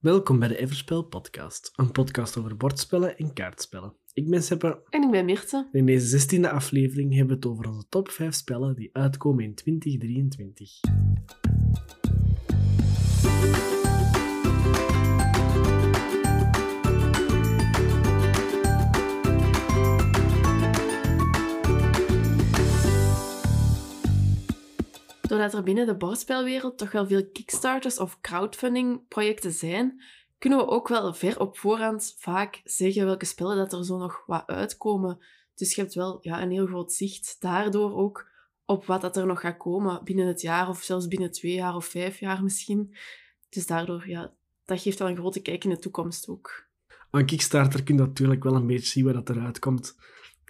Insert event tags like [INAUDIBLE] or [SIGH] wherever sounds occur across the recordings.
Welkom bij de Everspel podcast, een podcast over bordspellen en kaartspellen. Ik ben Seppe En ik ben Mirte. in deze zestiende aflevering hebben we het over onze top 5 spellen die uitkomen in 2023. Doordat er binnen de bordspelwereld toch wel veel kickstarters of crowdfunding projecten zijn, kunnen we ook wel ver op voorhand vaak zeggen welke spellen dat er zo nog wat uitkomen. Dus je hebt wel ja, een heel groot zicht daardoor ook op wat dat er nog gaat komen binnen het jaar of zelfs binnen twee jaar of vijf jaar misschien. Dus daardoor, ja, dat geeft wel een grote kijk in de toekomst ook. Aan Kickstarter kun je natuurlijk wel een beetje zien waar dat eruit komt.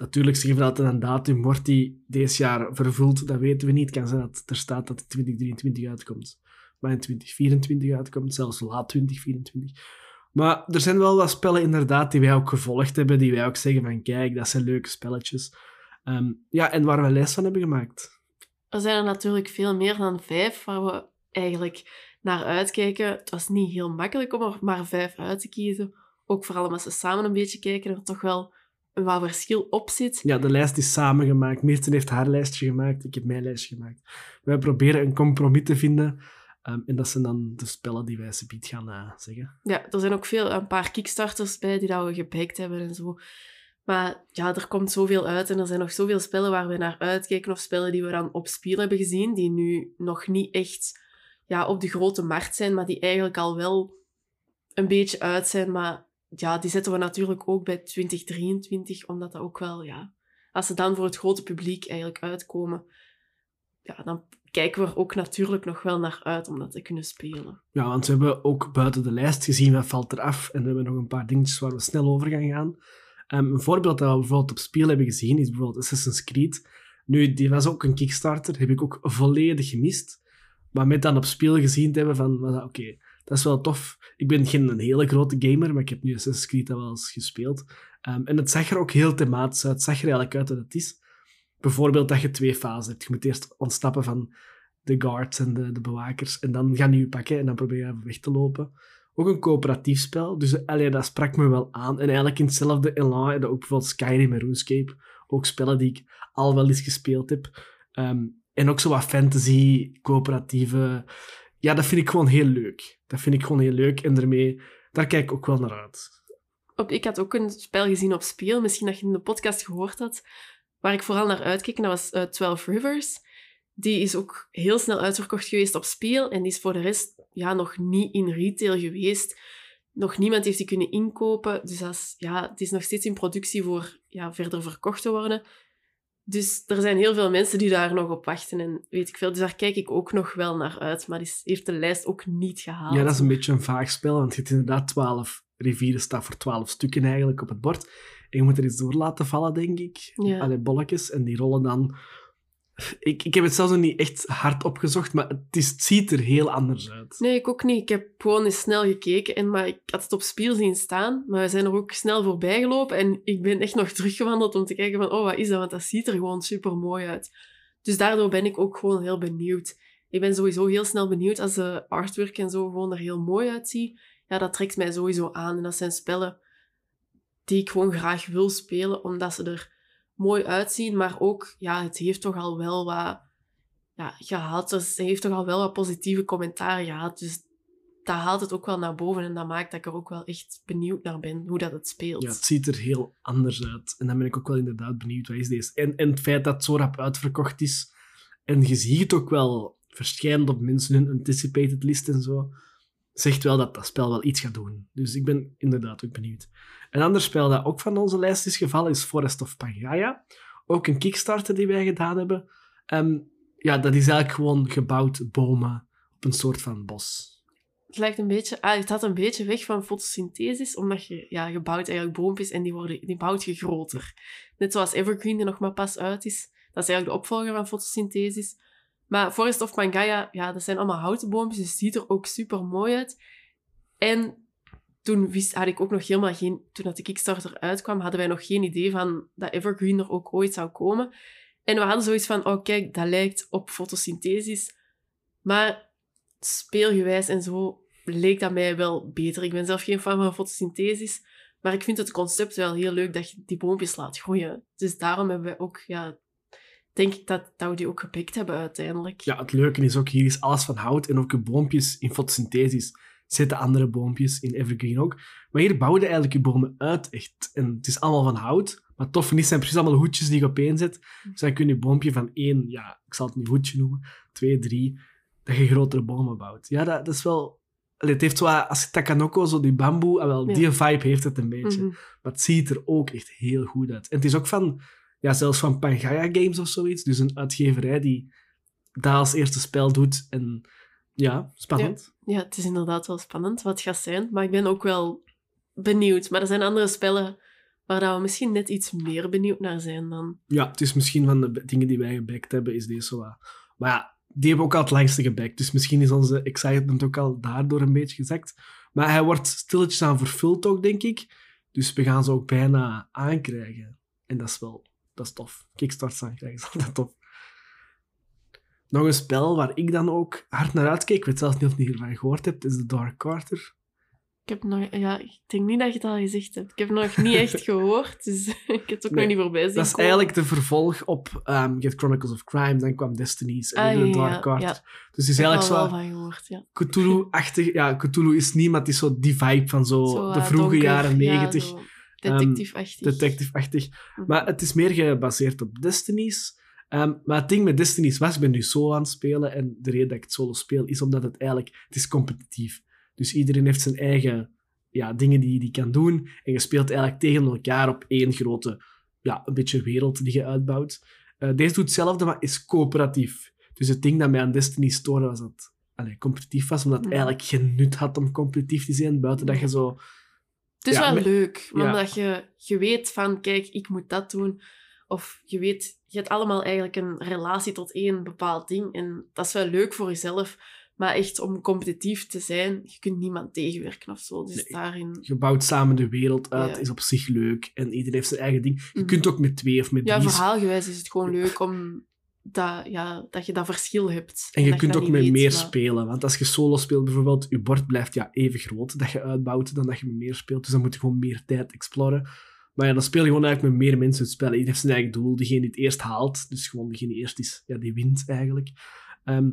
Natuurlijk we dat er een datum wordt die deze jaar vervuld, dat weten we niet. Kan zijn dat er staat dat het 2023 uitkomt. Maar in 2024 uitkomt, zelfs laat 2024. Maar er zijn wel wat spellen inderdaad die wij ook gevolgd hebben, die wij ook zeggen van kijk, dat zijn leuke spelletjes. Ehm, ja, en waar we les van hebben gemaakt. Er zijn er natuurlijk veel meer dan vijf waar we eigenlijk naar uitkijken. Het was niet heel makkelijk om er maar vijf uit te kiezen. Ook vooral als we samen een beetje kijken, er toch wel wat verschil op zit. Ja, de lijst is samengemaakt. Meerten heeft haar lijstje gemaakt, ik heb mijn lijstje gemaakt. Wij proberen een compromis te vinden. ehm, en dat zijn dan de spellen die wij subiet gaan eh, zeggen. Ja, er zijn ook veel, een paar kickstarters bij die dat we gepakt hebben en zo. Maar ja, er komt zoveel uit en er zijn nog zoveel spellen waar we naar uitkijken of spellen die we dan op spiel hebben gezien, die nu nog niet echt ja, op de grote markt zijn, maar die eigenlijk al wel een beetje uit zijn. Maar ja, die zetten we natuurlijk ook bij 2023, omdat dat ook wel, ja, als ze dan voor het grote publiek eigenlijk uitkomen, ja, dan kijken we er ook natuurlijk nog wel naar uit om dat te kunnen spelen. Ja, want we hebben ook buiten de lijst gezien wat valt eraf. En we hebben nog een paar dingetjes waar we snel over gaan gaan. Ehm, een voorbeeld dat we bijvoorbeeld op speel hebben gezien is bijvoorbeeld Assassin's Creed. Nu, die was ook een Kickstarter, heb ik ook volledig gemist. Maar met dan op speel gezien te hebben van, oké, dat is wel tof. Ik ben geen een hele grote gamer, maar ik heb nu Assassin's Creed al wel eens gespeeld. Ehm, en het zag er ook heel thematisch uit. Het zag er eigenlijk uit dat het is. Bijvoorbeeld dat je twee fasen hebt. Je moet eerst ontsnappen van de guards en de, de bewakers. En dan gaan die je pakken en dan probeer je even weg te lopen. Ook een coöperatief spel. Dus allee, dat sprak me wel aan. En eigenlijk in hetzelfde elan je ook bijvoorbeeld Skyrim en RuneScape. Ook spellen die ik al wel eens gespeeld heb. Ehm, en ook zo wat fantasy, coöperatieve... Ja, dat vind ik gewoon heel leuk. Dat vind ik gewoon heel leuk. En daarmee, daar kijk ik ook wel naar uit. Ik had ook een spel gezien op Speel, misschien dat je in de podcast gehoord had, waar ik vooral naar uitkeek, en dat was eh 12 Rivers. Die is ook heel snel uitverkocht geweest op Speel en die is voor de rest ja, nog niet in retail geweest. Nog niemand heeft die kunnen inkopen, dus is, ja, het is nog steeds in productie voor ja, verder verkocht te worden. Dus er zijn heel veel mensen die daar nog op wachten en weet ik veel. Dus daar kijk ik ook nog wel naar uit, maar die heeft de lijst ook niet gehaald. Ja, dat is een beetje een vaag spel, want je hebt inderdaad 12 rivieren staan voor 12 stukken eigenlijk op het bord. En je moet er iets door laten vallen, denk ik. Ja. Allee, bolletjes. En die rollen dan... Ik, ik heb het zelfs nog niet echt hard opgezocht, maar het, is, het ziet er heel anders uit. Nee, ik ook niet. Ik heb gewoon eens snel gekeken, en, maar ik had het op spiel zien staan. Maar we zijn er ook snel voorbij gelopen en ik ben echt nog [LAUGHS] teruggewandeld om te kijken van, oh, wat is dat? Want dat ziet er gewoon super mooi uit. Dus daardoor ben ik ook gewoon heel benieuwd. Ik ben sowieso heel snel benieuwd als de artwork en zo gewoon er heel mooi uitziet. Ja, dat trekt mij sowieso aan. En dat zijn spellen die ik gewoon graag wil spelen, omdat ze er mooi uitzien. Maar ook, ja, het heeft toch al wel wat ja, gehaald. Dus het heeft toch al wel wat positieve commentaren gehad. Dus dat haalt het ook wel naar boven. En dat maakt dat ik er ook wel echt benieuwd naar ben, hoe dat het speelt. Ja, het ziet er heel anders uit. En dan ben ik ook wel inderdaad benieuwd, wat is deze? En, en het feit dat het zo rap uitverkocht is, en je ziet het ook wel verschijnen op mensen hun anticipated list en zo, zegt wel dat dat spel wel iets gaat doen. Dus ik ben inderdaad ook benieuwd. Een ander spel dat ook van onze lijst is gevallen is Forest of Pangea. Ook een Kickstarter die wij gedaan hebben. Ehm, ja, dat is eigenlijk gewoon gebouwd bomen op een soort van bos. Het lijkt een beetje... Ah, het had een beetje weg van fotosynthesis, omdat je, ja, je bouwt eigenlijk boompjes en die, worden, die bouwt je groter. Net zoals Evergreen, die nog maar pas uit is. Dat is eigenlijk de opvolger van fotosynthesis. Maar Forest of Pangea, ja, dat zijn allemaal houten boompjes, dus het ziet er ook super mooi uit. En toen wist, had ik ook nog helemaal geen... Toen dat de Kickstarter uitkwam, hadden wij nog geen idee van dat Evergreen er ook ooit zou komen. En we hadden zoiets van, oh kijk, dat lijkt op fotosynthesis. Maar speelgewijs en zo leek dat mij wel beter. Ik ben zelf geen fan van fotosynthesis, maar ik vind het concept wel heel leuk dat je die boompjes laat groeien. Dus daarom hebben we ook, ja, denk ik dat, dat we die ook gepikt hebben uiteindelijk. Ja, het leuke is ook, hier is alles van hout en ook je boompjes in fotosynthesis zetten andere boompjes in evergreen ook. Maar hier bouwde eigenlijk je bomen uit, echt. En het is allemaal van hout. Maar tof niet zijn precies allemaal hoedjes die je op één zet. Dus dan kun je een boompje van één, ja, ik zal het niet hoedje noemen, twee, drie, dat je grotere bomen bouwt. Ja, dat, dat is wel... Allee, het heeft zo, als Takanoko, zo die bamboe, ah, wel, Ja. die vibe heeft het een beetje. Mhm. Maar het ziet er ook echt heel goed uit. En het is ook van, ja, zelfs van Pangaya Games of zoiets. Dus een uitgeverij die dat als eerste spel doet. En ja, spannend. Ja, het is inderdaad wel spannend wat het gaat zijn. Maar ik ben ook wel benieuwd. Maar er zijn andere spellen waar dat we misschien net iets meer benieuwd naar zijn dan. Ja, het is misschien van de dingen die wij gebackt hebben, is deze wat. Maar ja, die hebben ook al het langste gebackt. Dus misschien is onze excitement ook al daardoor een beetje gezakt. Maar hij wordt stilletjes aan vervuld ook, denk ik. Dus we gaan ze ook bijna aankrijgen. En dat is wel... Dat is tof. Kickstarts aankrijgen is altijd tof. Nog een spel waar ik dan ook hard naar uitkeek. Ik weet zelfs niet of je hiervan gehoord hebt. is The Dark Carter. Ik heb nog... Ja, ik denk niet dat je het al gezegd hebt. Ik heb nog niet echt [LAUGHS] gehoord. Dus [LAUGHS] ik heb het ook Nee, nog niet voorbij zien Dat is komen. eigenlijk de vervolg op Get Chronicles of Crime. Dan kwam Destinies en Ah, ja, The Dark ja, ja. Dus het is Ik eigenlijk zo... wel van gehoord, ja. Cthulhu-achtig. Ja, Cthulhu is niet, maar het is zo die vibe van zo, Zo, de vroege donker, jaren ja, negentig. Detective-achtig. Detective-achtig. Mhm. Maar het is meer gebaseerd op Destinies. Ehm, maar het ding met Destinies was, ik ben nu solo aan het spelen. En de reden dat ik het solo speel, is omdat het eigenlijk... Het is competitief. Dus iedereen heeft zijn eigen ja, dingen die hij kan doen. En je speelt eigenlijk tegen elkaar op één grote... Ja, een beetje wereld die je uitbouwt. Eh, deze doet hetzelfde, maar is coöperatief. Dus het ding dat mij aan Destiny stoorde, was dat het allee, competitief was. Omdat het eigenlijk geen nut had om competitief te zijn. Buiten dat je zo... Het is Ja, wel met- leuk, ja. omdat je, je weet van, kijk, ik moet dat doen. Of je weet, je hebt allemaal eigenlijk een relatie tot één bepaald ding. En dat is wel leuk voor jezelf. Maar echt om competitief te zijn, je kunt niemand tegenwerken of zo. Dus Nee. daarin... Je bouwt samen de wereld uit, Ja. is op zich leuk. En iedereen heeft zijn eigen ding. Je Mhm. kunt ook met twee of met Ja, drie verhaalgewijs is het gewoon leuk om dat, ja, dat je dat verschil hebt. En je kunt ook met weet, meer maar- spelen. Want als je solo speelt bijvoorbeeld, je bord blijft ja, even groot dat je uitbouwt dan dat je met meer speelt. Dus dan moet je gewoon meer tijd exploren. Maar ja, dan speel je gewoon eigenlijk met meer mensen het spel. Iedereen heeft zijn eigen doel. Degene die het eerst haalt, dus gewoon degene die eerst is, ja, die wint eigenlijk. Ehm,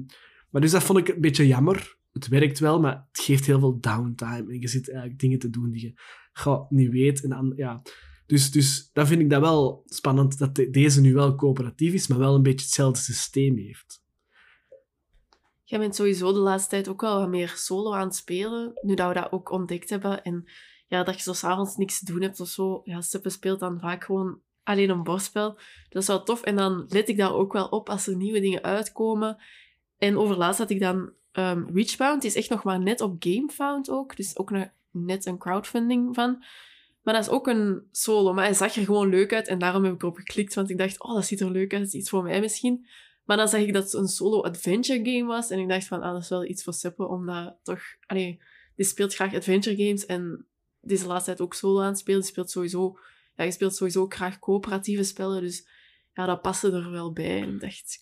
maar dus dat vond ik een beetje jammer. Het werkt wel, maar het geeft heel veel downtime. En je zit eigenlijk dingen te doen die je goh, niet weet. En dan, ja. dus, dus dan vind ik dat wel spannend dat de- deze nu wel coöperatief is, maar wel een beetje hetzelfde systeem heeft. Jij bent sowieso de laatste tijd ook wel wat meer solo aan het spelen. Nu dat we dat ook ontdekt hebben. En ja, dat je zo s'avonds niks te doen hebt of zo. Ja, Steppe speelt dan vaak gewoon alleen een bordspel. Dat is wel tof. En dan let ik daar ook wel op als er nieuwe dingen uitkomen. En overlaatst had ik dan ehm Reachbound. Die is echt nog maar net op GameFound ook. Dus ook net een crowdfunding van. Maar dat is ook een solo. Maar hij zag er gewoon leuk uit. En daarom heb ik erop geklikt. Want ik dacht, oh, dat ziet er leuk uit. Dat is iets voor mij misschien. Maar dan zag ik dat het een solo adventure game was. En ik dacht van, ah, dat is wel iets voor Seppe, omdat toch... Allee, die speelt graag adventure games. En die is de laatste tijd ook solo aan het spelen. Die speelt sowieso... Ja, je speelt sowieso ook graag coöperatieve spellen. Dus ja, dat paste er wel bij. En ik dacht,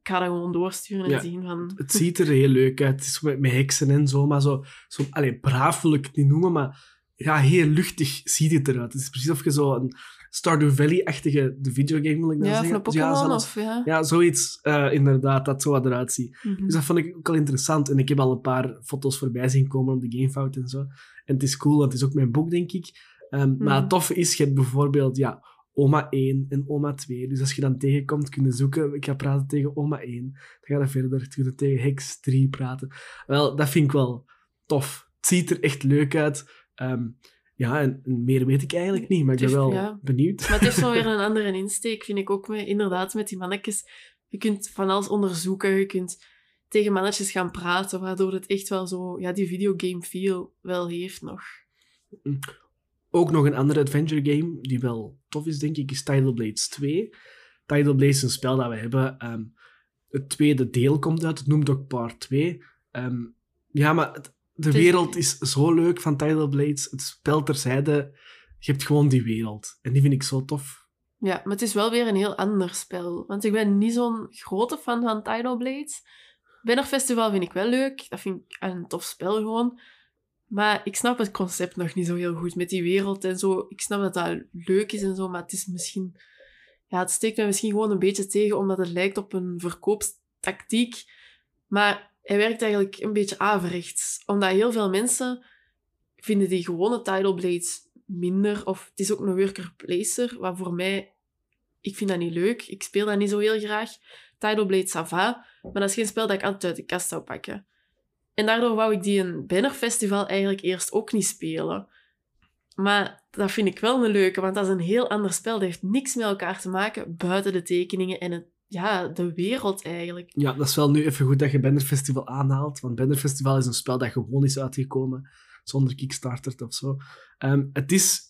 ik ga dat gewoon doorsturen en Ja. zien van... Het ziet er heel leuk uit. Het is met, met heksen en zo, maar zo... zo allee, braaf wil ik het niet noemen, maar ja, heel luchtig ziet het eruit. Het is precies of je zo een Stardew Valley-achtige de videogame wil ik dan Ja, of zeggen. een Pokémon, zelfs- of ja. Ja, zoiets eh, inderdaad, dat zo wat eruit ziet. Mhm. Dus dat vond ik ook al interessant. En ik heb al een paar foto's voorbij zien komen op de Gamefout en zo. En het is cool, want het is ook mijn boek, denk ik. Ehm, Maar Mhm. het toffe is, je hebt bijvoorbeeld ja, oma 1 en oma 2. Dus als je dan tegenkomt, kun je zoeken. Ik ga praten tegen oma 1. Dan ga je verder, kun je tegen Hex 3 praten. Wel, dat vind ik wel tof. Het ziet er echt leuk uit. Ehm, ja, en, meer weet ik eigenlijk niet, maar ik ben wel ja. benieuwd. Maar het heeft zo weer [LAUGHS] een andere insteek, vind ik ook. Met, inderdaad, met die mannetjes. Je kunt van alles onderzoeken. Je kunt tegen mannetjes gaan praten, waardoor het echt wel zo... Ja, die videogame feel wel heeft nog. Ook nog een andere adventure game die wel tof is, denk ik, is Tidal Blades 2. Tidal Blades is een spel dat we hebben. ehm, het tweede deel komt uit, het noemt ook Part 2. Ehm, ja, maar het- de is- wereld is zo leuk van Tidal Blades. Het spel terzijde, je hebt gewoon die wereld. En die vind ik zo tof. Ja, maar het is wel weer een heel ander spel. Want ik ben niet zo'n grote fan van Tidal Blades. Banner Festival vind ik wel leuk. Dat vind ik een tof spel gewoon. Maar ik snap het concept nog niet zo heel goed met die wereld en zo. Ik snap dat dat leuk is en zo, maar het is misschien... Ja, het steekt mij misschien gewoon een beetje tegen, omdat het lijkt op een verkoopstactiek. Maar hij werkt eigenlijk een beetje averechts. Omdat heel veel mensen vinden die gewone Tidal Blades minder. Of het is ook een worker placer, wat voor mij... Ik vind dat niet leuk. Ik speel dat niet zo heel graag. Tidal Blade Sava. Maar dat is geen spel dat ik altijd uit de kast zou pakken. En daardoor wou ik die een Banner Festival eigenlijk eerst ook niet spelen. Maar dat vind ik wel een leuke, want dat is een heel ander spel. Dat heeft niks met elkaar te maken buiten de tekeningen en het, ja, de wereld eigenlijk. Ja, dat is wel nu even goed dat je Banner Festival aanhaalt. Want Banner Festival is een spel dat gewoon is uitgekomen zonder Kickstarter of zo. Ehm, het is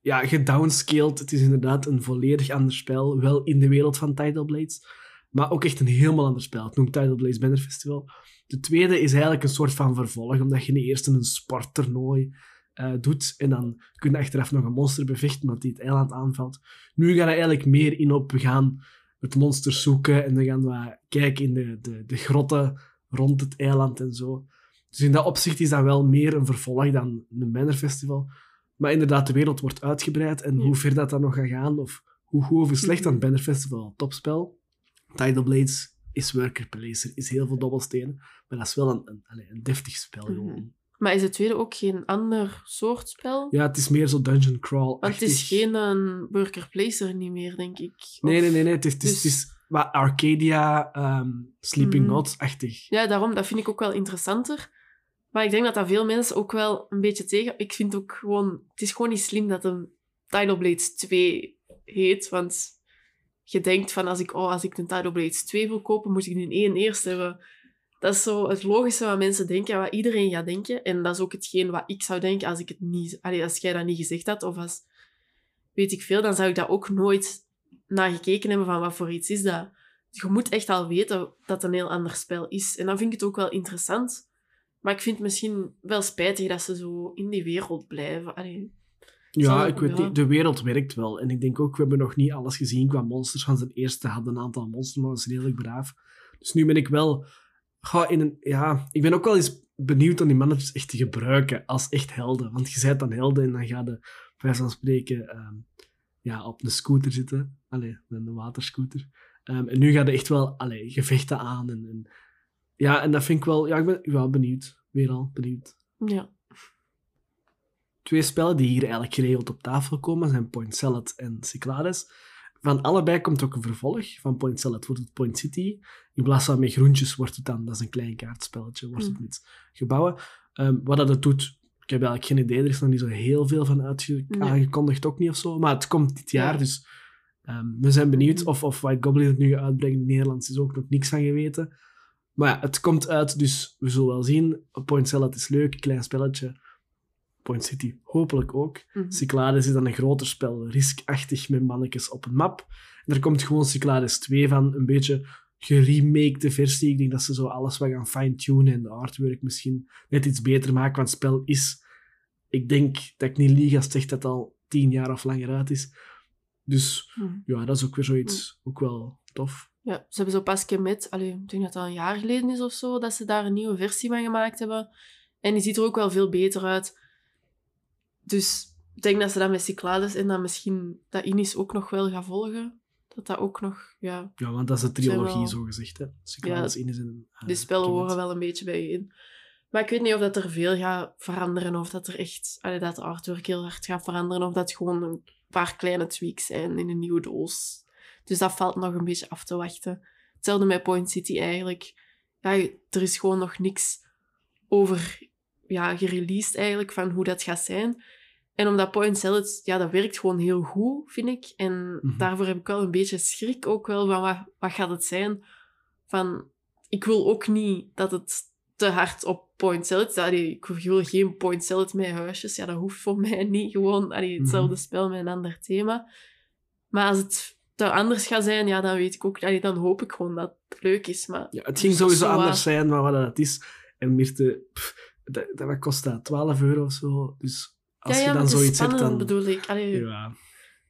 ja, gedownscaled. Het is inderdaad een volledig ander spel. Wel in de wereld van Tidal Blades. Maar ook echt een helemaal ander spel. Het noemt Tidal Blades Banner Festival. De tweede is eigenlijk een soort van vervolg, omdat je niet eerst een sporttoernooi uh, doet en dan kun je achteraf nog een monster bevechten omdat die het eiland aanvalt. Nu gaat er eigenlijk meer in op, we gaan het monster zoeken en dan gaan we kijken in de, de, de grotten rond het eiland en zo. Dus in dat opzicht is dat wel meer een vervolg dan een Banner Festival. Maar inderdaad, de wereld wordt uitgebreid en hoe ver dat dan nog gaat gaan, of hoe goed of slecht dan Banner Festival, topspel. Tidal Blades is worker placer, is heel veel dobbelstenen. Maar dat is wel een, een, een deftig spel mhm. gewoon. Maar is het tweede ook geen ander soort spel? Ja, het is meer zo dungeon crawl. Want het is geen een worker placer niet meer, denk ik. Nee, nee, nee, nee. Het is, het is, dus... wat Arcadia, um, Sleeping mm. Gods-achtig. Ja, daarom, dat vind ik ook wel interessanter. Maar ik denk dat dat veel mensen ook wel een beetje tegen... Ik vind ook gewoon... Het is gewoon niet slim dat een Tidal Blades 2 heet, want je denkt van als ik, oh, als ik een Tidal Blades 2 wil kopen, moet ik een 1 eerst hebben. Dat is zo het logische wat mensen denken, wat iedereen gaat denken. En dat is ook hetgeen wat ik zou denken als, ik het niet, als jij dat niet gezegd had. Of als, weet ik veel, dan zou ik dat ook nooit naar gekeken hebben van wat voor iets is dat. Je moet echt al weten dat het een heel ander spel is. En dan vind ik het ook wel interessant. Maar ik vind het misschien wel spijtig dat ze zo in die wereld blijven. Allee, ja, ik weet niet. De wereld werkt wel. En ik denk ook, we hebben nog niet alles gezien qua monsters. Van zijn eerste had een aantal monsters, maar was redelijk braaf. Dus nu ben ik wel... Ga in een, ja, ik ben ook wel eens benieuwd om die managers echt te gebruiken als echt helden. Want je bent dan helden en dan ga je, bij van spreken, ehm, ja, op een scooter zitten. Allee, een waterscooter. Um, en nu ga je echt wel allee, gevechten aan. En, en, ja, en dat vind ik wel... Ja, ik ben wel benieuwd. Weer al benieuwd. Ja twee spellen die hier eigenlijk geregeld op tafel komen zijn Point Salad en Cyclades. Van allebei komt ook een vervolg. Van Point Salad wordt het Point City. In plaats van met groentjes wordt het dan, dat is een klein kaartspelletje, wordt het hmm. met gebouwen. Um, wat dat het doet, ik heb eigenlijk geen idee. Er is nog niet zo heel veel van aangekondigd, ook niet of zo. Maar het komt dit jaar, dus um, we zijn benieuwd hmm. of, of White Goblin het nu gaat uitbrengen. In het Nederlands is ook nog niks van geweten. Maar ja, het komt uit, dus we zullen wel zien. Point Salad is leuk, klein spelletje. Point City hopelijk ook. Mm Cyclades is dan een groter spel, riskachtig met mannetjes op een map. En er komt gewoon Cyclades 2 van, een beetje geremakede versie. Ik denk dat ze zo alles wat gaan fine-tunen en de artwork misschien net iets beter maken, want het spel is... Ik denk dat ik niet lieg als zeg dat het al tien jaar of langer uit is. Dus mhm. ja, dat is ook weer zoiets, mhm. ook wel tof. Ja, ze hebben zo pas met, allee, ik denk dat dat een jaar geleden is of zo, dat ze daar een nieuwe versie van gemaakt hebben. En die ziet er ook wel veel beter uit. Dus ik denk dat ze dat met Cyclades en dan misschien dat Inis ook nog wel gaan volgen. Dat dat ook nog, ja... Ja, want dat is een trilogie, wel... zo gezegd, hè. Cyclades, ja, Inis en... Uh, de spellen horen wel een beetje bij in. Maar ik weet niet of dat er veel gaat veranderen, of dat er echt... Allee, dat de artwork heel hard gaat veranderen, of dat gewoon een paar kleine tweaks zijn in een nieuwe doos. Dus dat valt nog een beetje af te wachten. Hetzelfde met Point City eigenlijk. Ja, er is gewoon nog niks over ja, gereleased eigenlijk van hoe dat gaat zijn. En omdat point salad, ja, dat werkt gewoon heel goed, vind ik. En mhm. daarvoor heb ik wel een beetje schrik ook wel van wat, wat gaat het zijn. Van, ik wil ook niet dat het te hard op point salad staat. Ik wil geen point salad met huisjes. Ja, dat hoeft voor mij [LAUGHS] niet. Gewoon allee, hetzelfde mhm. spel met een ander thema. Maar als het te anders gaat zijn, ja, dan weet ik ook... Allee, dan hoop ik gewoon dat het leuk is. Maar ja, het ging sowieso anders zijn dan wat het is. En Mirte, dat, dat kost dat 12 euro of zo. Dus als ja, ja, je dan zoiets hebt, dan... bedoel ik. Allee, ja.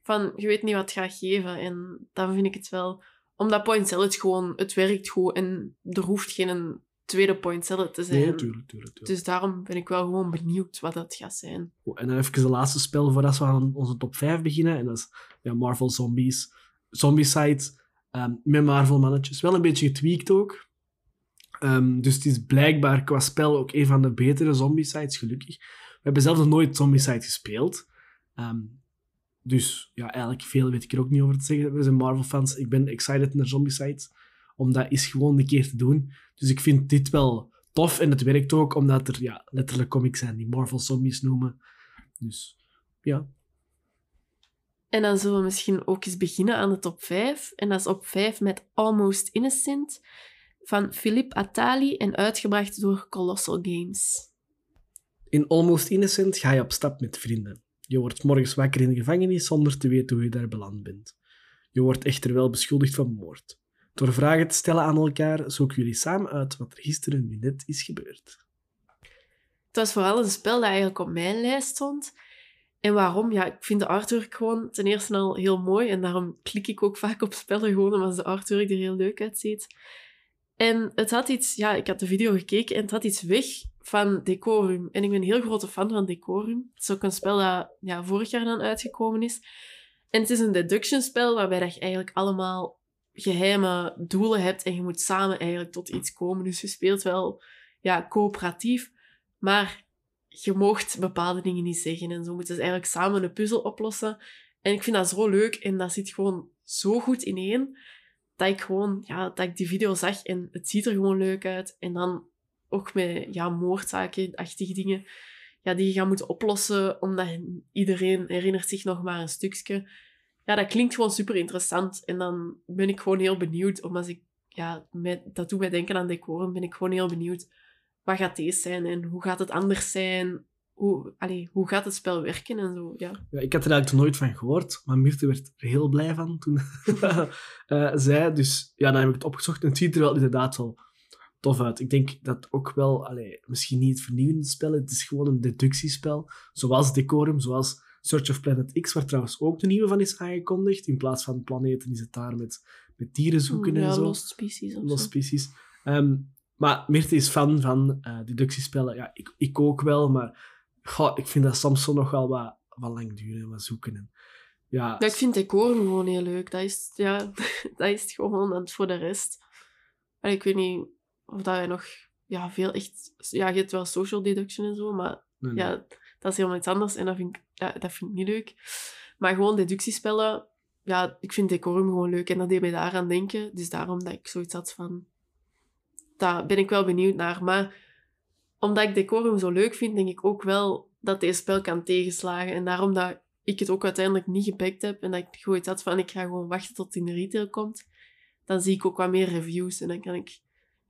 Van, je weet niet wat het gaat geven. En dan vind ik het wel... Omdat Point Salad gewoon... Het werkt goed en er hoeft geen tweede point zelf te zijn. Nee, tuurlijk, tuurlijk, tuurlijk. Dus daarom ben ik wel gewoon benieuwd wat dat gaat zijn. En dan even de laatste spel voordat we aan onze top 5 beginnen. En dat is ja, Marvel Zombies. Zombicide ehm met Marvel mannetjes. Wel een beetje getweakt ook. Ehm, dus het is blijkbaar qua spel ook een van de betere Zombicides, gelukkig. We hebben zelf nog nooit Zombicide gespeeld. Ehm, dus ja, eigenlijk veel weet ik er ook niet over te zeggen. We zijn Marvel-fans. Ik ben excited naar Zombicide. Om dat eens gewoon een keer te doen. Dus ik vind dit wel tof. En het werkt ook omdat er ja, letterlijk comics zijn die Marvel Zombies noemen. Dus ja, En dan zullen we misschien ook eens beginnen aan de top 5. En dat is op 5 met Almost Innocent van Philippe Attali en uitgebracht door Colossal Games. In Almost Innocent ga je op stap met vrienden. Je wordt morgens wakker in de gevangenis zonder te weten hoe je daar beland bent. Je wordt echter wel beschuldigd van moord. Door vragen te stellen aan elkaar zoeken jullie samen uit wat er gisteren nu net is gebeurd. Het was vooral een spel dat eigenlijk op mijn lijst stond. En waarom? Ja, ik vind de artwork gewoon ten eerste al heel mooi. En daarom klik ik ook vaak op spellen gewoon omdat de artwork er heel leuk uitziet. En het had iets... Ja, ik had de video gekeken en het had iets weg van Decorum. En ik ben een heel grote fan van Decorum. Het is ook een spel dat ja, vorig jaar dan uitgekomen is. En het is een deduction spel waarbij je eigenlijk allemaal geheime doelen hebt en je moet samen eigenlijk tot iets komen. Dus je speelt wel ja, coöperatief, maar je moogt bepaalde dingen niet zeggen. En zo moeten ze eigenlijk samen een puzzel oplossen. En ik vind dat zo leuk en dat zit gewoon zo goed ineen, dat ik gewoon, ja, dat ik die video zag en het ziet er gewoon leuk uit. En dan ook met, ja, moordzaken-achtige dingen, ja, die je gaat moeten oplossen, omdat iedereen herinnert zich nog maar een stukje. Ja, dat klinkt gewoon super interessant. En dan ben ik gewoon heel benieuwd, omdat ik, ja, met, dat doet mij denken aan decorum, ben ik gewoon heel benieuwd wat gaat deze zijn en hoe gaat het anders zijn? Hoe, allee, hoe gaat het spel werken en zo, ja. Ja, ik had er eigenlijk nooit van gehoord, maar Mirte werd er heel blij van toen [LAUGHS] uh, zij. Dus ja, dan heb ik het opgezocht en het ziet er wel inderdaad wel tof uit. Ik denk dat ook wel, allee, misschien niet vernieuwende spellen, het is gewoon een deductiespel, zoals Decorum, zoals Search of Planet X, waar trouwens ook de nieuwe van is aangekondigd. In plaats van planeten is het daar met, met dieren zoeken ja, en zo. Lost Species of Lost. Species. Ehm, maar Mirte is fan van eh, deductiespellen. Ja, ik, ik ook wel, maar goh, ik vind dat soms zo nog wel wat, wat lang duren en wat zoeken. En, ja, Ja, ik vind decorum gewoon heel leuk. Dat is, ja, [LAUGHS] dat is gewoon. En voor de rest... Allee, ik weet niet of dat wij nog... Ja, veel echt... Ja, je hebt wel social deduction en zo, maar nee, nee. ja, dat is helemaal iets anders. En dat vind ik, ja, dat vind ik niet leuk. Maar gewoon deductiespellen... Ja, ik vind decorum gewoon leuk. En dat deed mij daaraan denken. Dus daarom dat ik zoiets had van... Daar ben ik wel benieuwd naar. Maar omdat ik decorum zo leuk vind, denk ik ook wel dat deze spel kan tegenslagen. En daarom dat ik het ook uiteindelijk niet gepakt heb en dat ik gewoon iets had van ik ga gewoon wachten tot het in de retail komt, dan zie ik ook wat meer reviews en dan kan ik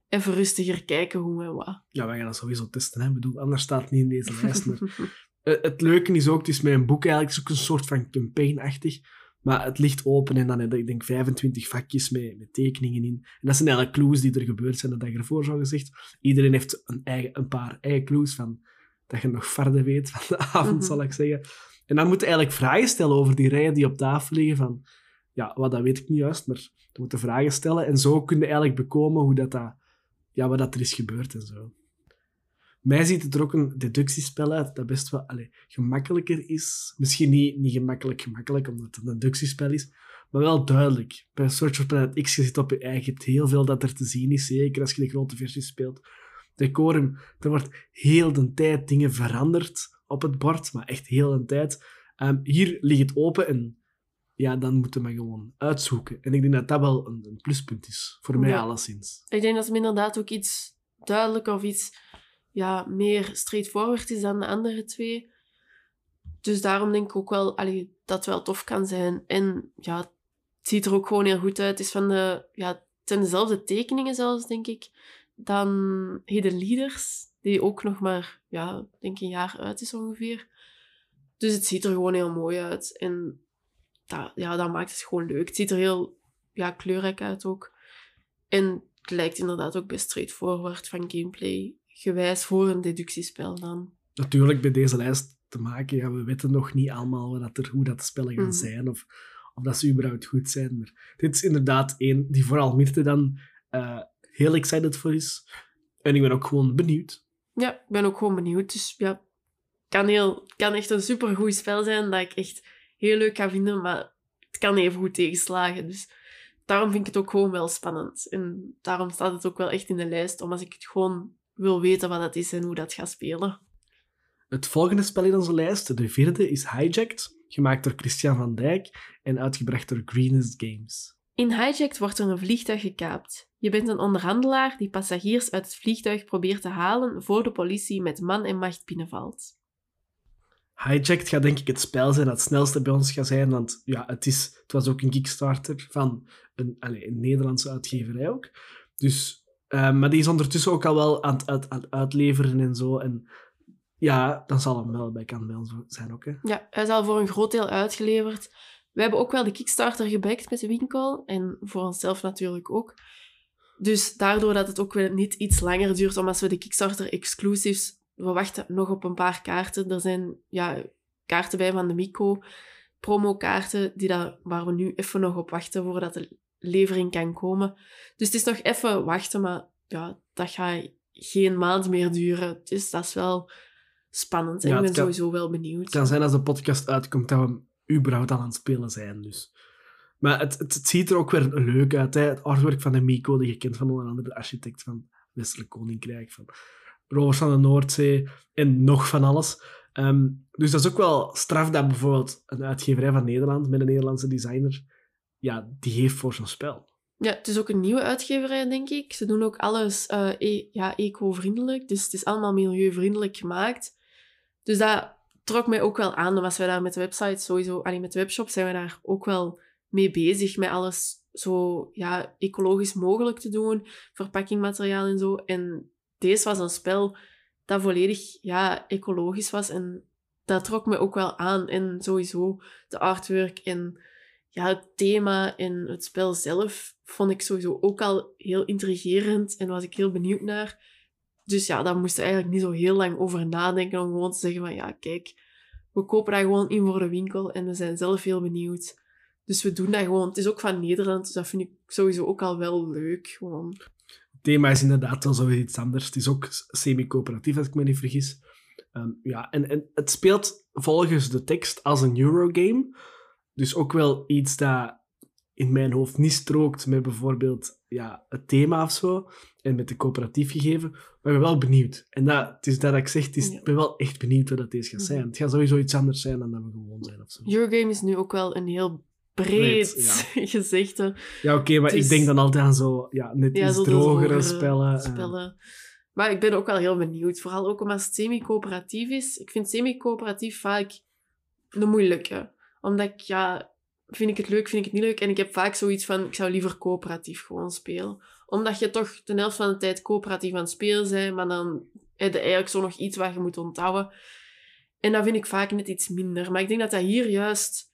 even rustiger kijken hoe en wat. ja, wij gaan dat sowieso testen. Hè. Ik bedoel, anders staat het niet in deze lijst. Maar [LAUGHS] Eh, het leuke is ook, het is een boek eigenlijk het is ook een soort van campaign-achtig. Maar het ligt open en dan heb ik denk, 25 vakjes met, met tekeningen in. En dat zijn eigenlijk clues die er gebeurd zijn, dat ik ervoor zo gezegd. Iedereen heeft een, eigen, een paar eigen clues van dat je nog verder weet van de [LAUGHS] avond, Mhm. zal ik zeggen. En dan moet je eigenlijk vragen stellen over die rijen die op tafel liggen. Van, ja, wat, dat weet ik niet juist, maar je moet vragen stellen. En zo kun je eigenlijk bekomen hoe dat, dat, ja, wat dat er is gebeurd en zo. Mij ziet het er ook een deductiespel uit dat best wel allee, gemakkelijker is. Misschien niet, niet gemakkelijk gemakkelijk, omdat het een deductiespel is, maar wel duidelijk. Bij Search of Planet X, je zit op je eigen, je hebt heel veel dat er te zien is, zeker als je de grote versie speelt. Decorum, er wordt heel de tijd dingen veranderd op het bord, maar echt heel de tijd. Ehm, hier ligt het open en ja, dan moeten we gewoon uitzoeken. En ik denk dat dat wel een, een pluspunt is, voor mij Ja. alleszins. Ik denk dat het inderdaad ook iets duidelijker of iets ja, meer straightforward is dan de andere twee. Dus daarom denk ik ook wel dat het wel tof kan zijn. En ja, het ziet er ook gewoon heel goed uit. Het, is van de, ja, het zijn dezelfde tekeningen zelfs, denk ik, dan Hidden Leaders, die ook nog maar, ja, denk een jaar uit is ongeveer. Dus het ziet er gewoon heel mooi uit. En dat, ja, dat maakt het gewoon leuk. Het ziet er heel ja, kleurrijk uit ook. En het lijkt inderdaad ook best straightforward van gameplay gewijs voor een deductiespel dan. natuurlijk bij deze lijst te maken. Ja, we weten nog niet allemaal wat dat er, hoe dat spellen gaan Mhm. zijn of, of dat ze überhaupt goed zijn. Maar dit is inderdaad één die vooral Mirte dan eh, heel excited voor is. En ik ben ook gewoon benieuwd. Ja, ik ben ook gewoon benieuwd. Dus ja, het kan, heel, kan echt een supergoed spel zijn dat ik echt heel leuk ga vinden, maar het kan even goed tegenslagen. Dus daarom vind ik het ook gewoon wel spannend. En daarom staat het ook wel echt in de lijst, omdat ik het gewoon wil weten wat dat is en hoe dat gaat spelen. Het volgende spel in onze lijst, de vierde, is Hijacked, gemaakt door Christian van Dijk en uitgebracht door Greenest Games. In Hijacked wordt er een vliegtuig gekaapt. Je bent een onderhandelaar die passagiers uit het vliegtuig probeert te halen voor de politie met man en macht binnenvalt. Hijacked gaat denk ik het spel zijn dat het snelste bij ons gaat zijn, want ja, het, is, het was ook een Kickstarter van een, allez, een Nederlandse uitgeverij ook. Dus, uh, maar die is ondertussen ook al wel aan het, uit, uitleveren en zo. En ja, dan zal hem wel bij kan bij ons zijn ook. Hè. Ja, hij is al voor een groot deel uitgeleverd. We hebben ook wel de Kickstarter gebackt met de winkel en voor onszelf natuurlijk ook. Dus daardoor dat het ook weer niet iets langer duurt, omdat we de Kickstarter exclusives, we wachten nog op een paar kaarten. Er zijn ja, kaarten bij van de Mico, promokaarten, die waar we nu even nog op wachten voordat de levering kan komen. Dus het is nog even wachten, maar ja, dat gaat geen maand meer duren. Dus dat is wel spannend. En ik ben sowieso wel benieuwd. Het kan zijn als de podcast uitkomt dat we überhaupt al aan het spelen zijn. Dus. Maar het, het, ziet er ook weer leuk uit. Hè? Het artwork van de Miko, die je kent van onder andere de architect van Westelijk Koninkrijk, van Rovers van de Noordzee en nog van alles. Ehm, dus dat is ook wel straf dat bijvoorbeeld een uitgeverij van Nederland met een Nederlandse designer, ja, die heeft voor zo'n spel. Ja, het is ook een nieuwe uitgeverij, denk ik. Ze doen ook alles uh, e ja, eco-vriendelijk. Dus het is allemaal milieuvriendelijk gemaakt. Dus dat trok mij ook wel aan. Was wij daar met de website sowieso, alleen met de webshop, zijn we daar ook wel mee bezig. Met alles zo ja, ecologisch mogelijk te doen. Verpakkingmateriaal en zo. En deze was een spel dat volledig ja, ecologisch was. En dat trok me ook wel aan. En sowieso de artwork en ja, het thema en het spel zelf vond ik sowieso ook al heel intrigerend. En was ik heel benieuwd naar. Dus ja, daar moesten we eigenlijk niet zo heel lang over nadenken om gewoon te zeggen van ja, kijk, we kopen dat gewoon in voor de winkel en we zijn zelf heel benieuwd. Dus we doen dat gewoon. Het is ook van Nederland, dus dat vind ik sowieso ook al wel leuk. Gewoon. Het thema is inderdaad wel zoiets iets anders. Het is ook semi-coöperatief, als ik me niet vergis. Um, ja, en, en het speelt volgens de tekst als een Eurogame. Dus ook wel iets dat in mijn hoofd niet strookt met bijvoorbeeld ja, het thema of zo en met de coöperatief gegeven. Maar ik ben wel benieuwd. En dat, het is dat ik zeg, is, ik ben wel echt benieuwd wat dat deze gaat zijn. Mhm. Het gaat sowieso iets anders zijn dan dat we gewoon zijn of zo. Eurogame is nu ook wel een heel breed, [LAUGHS] gezegde. Ja, oké, maar ik denk dan altijd aan zo, ja, net iets drogere spellen. Eh. spellen. Maar ik ben ook wel heel benieuwd. Vooral ook omdat het semi-coöperatief is. Ik vind semi-coöperatief vaak een moeilijke. Omdat ik, ja, vind ik het leuk, vind ik het niet leuk. En ik heb vaak zoiets van, ik zou liever coöperatief gewoon spelen. Omdat je toch de helft van de tijd coöperatief aan het spelen bent, maar dan heb je eigenlijk zo nog iets wat je moet onthouden. En dat vind ik vaak net iets minder. Maar ik denk dat dat hier juist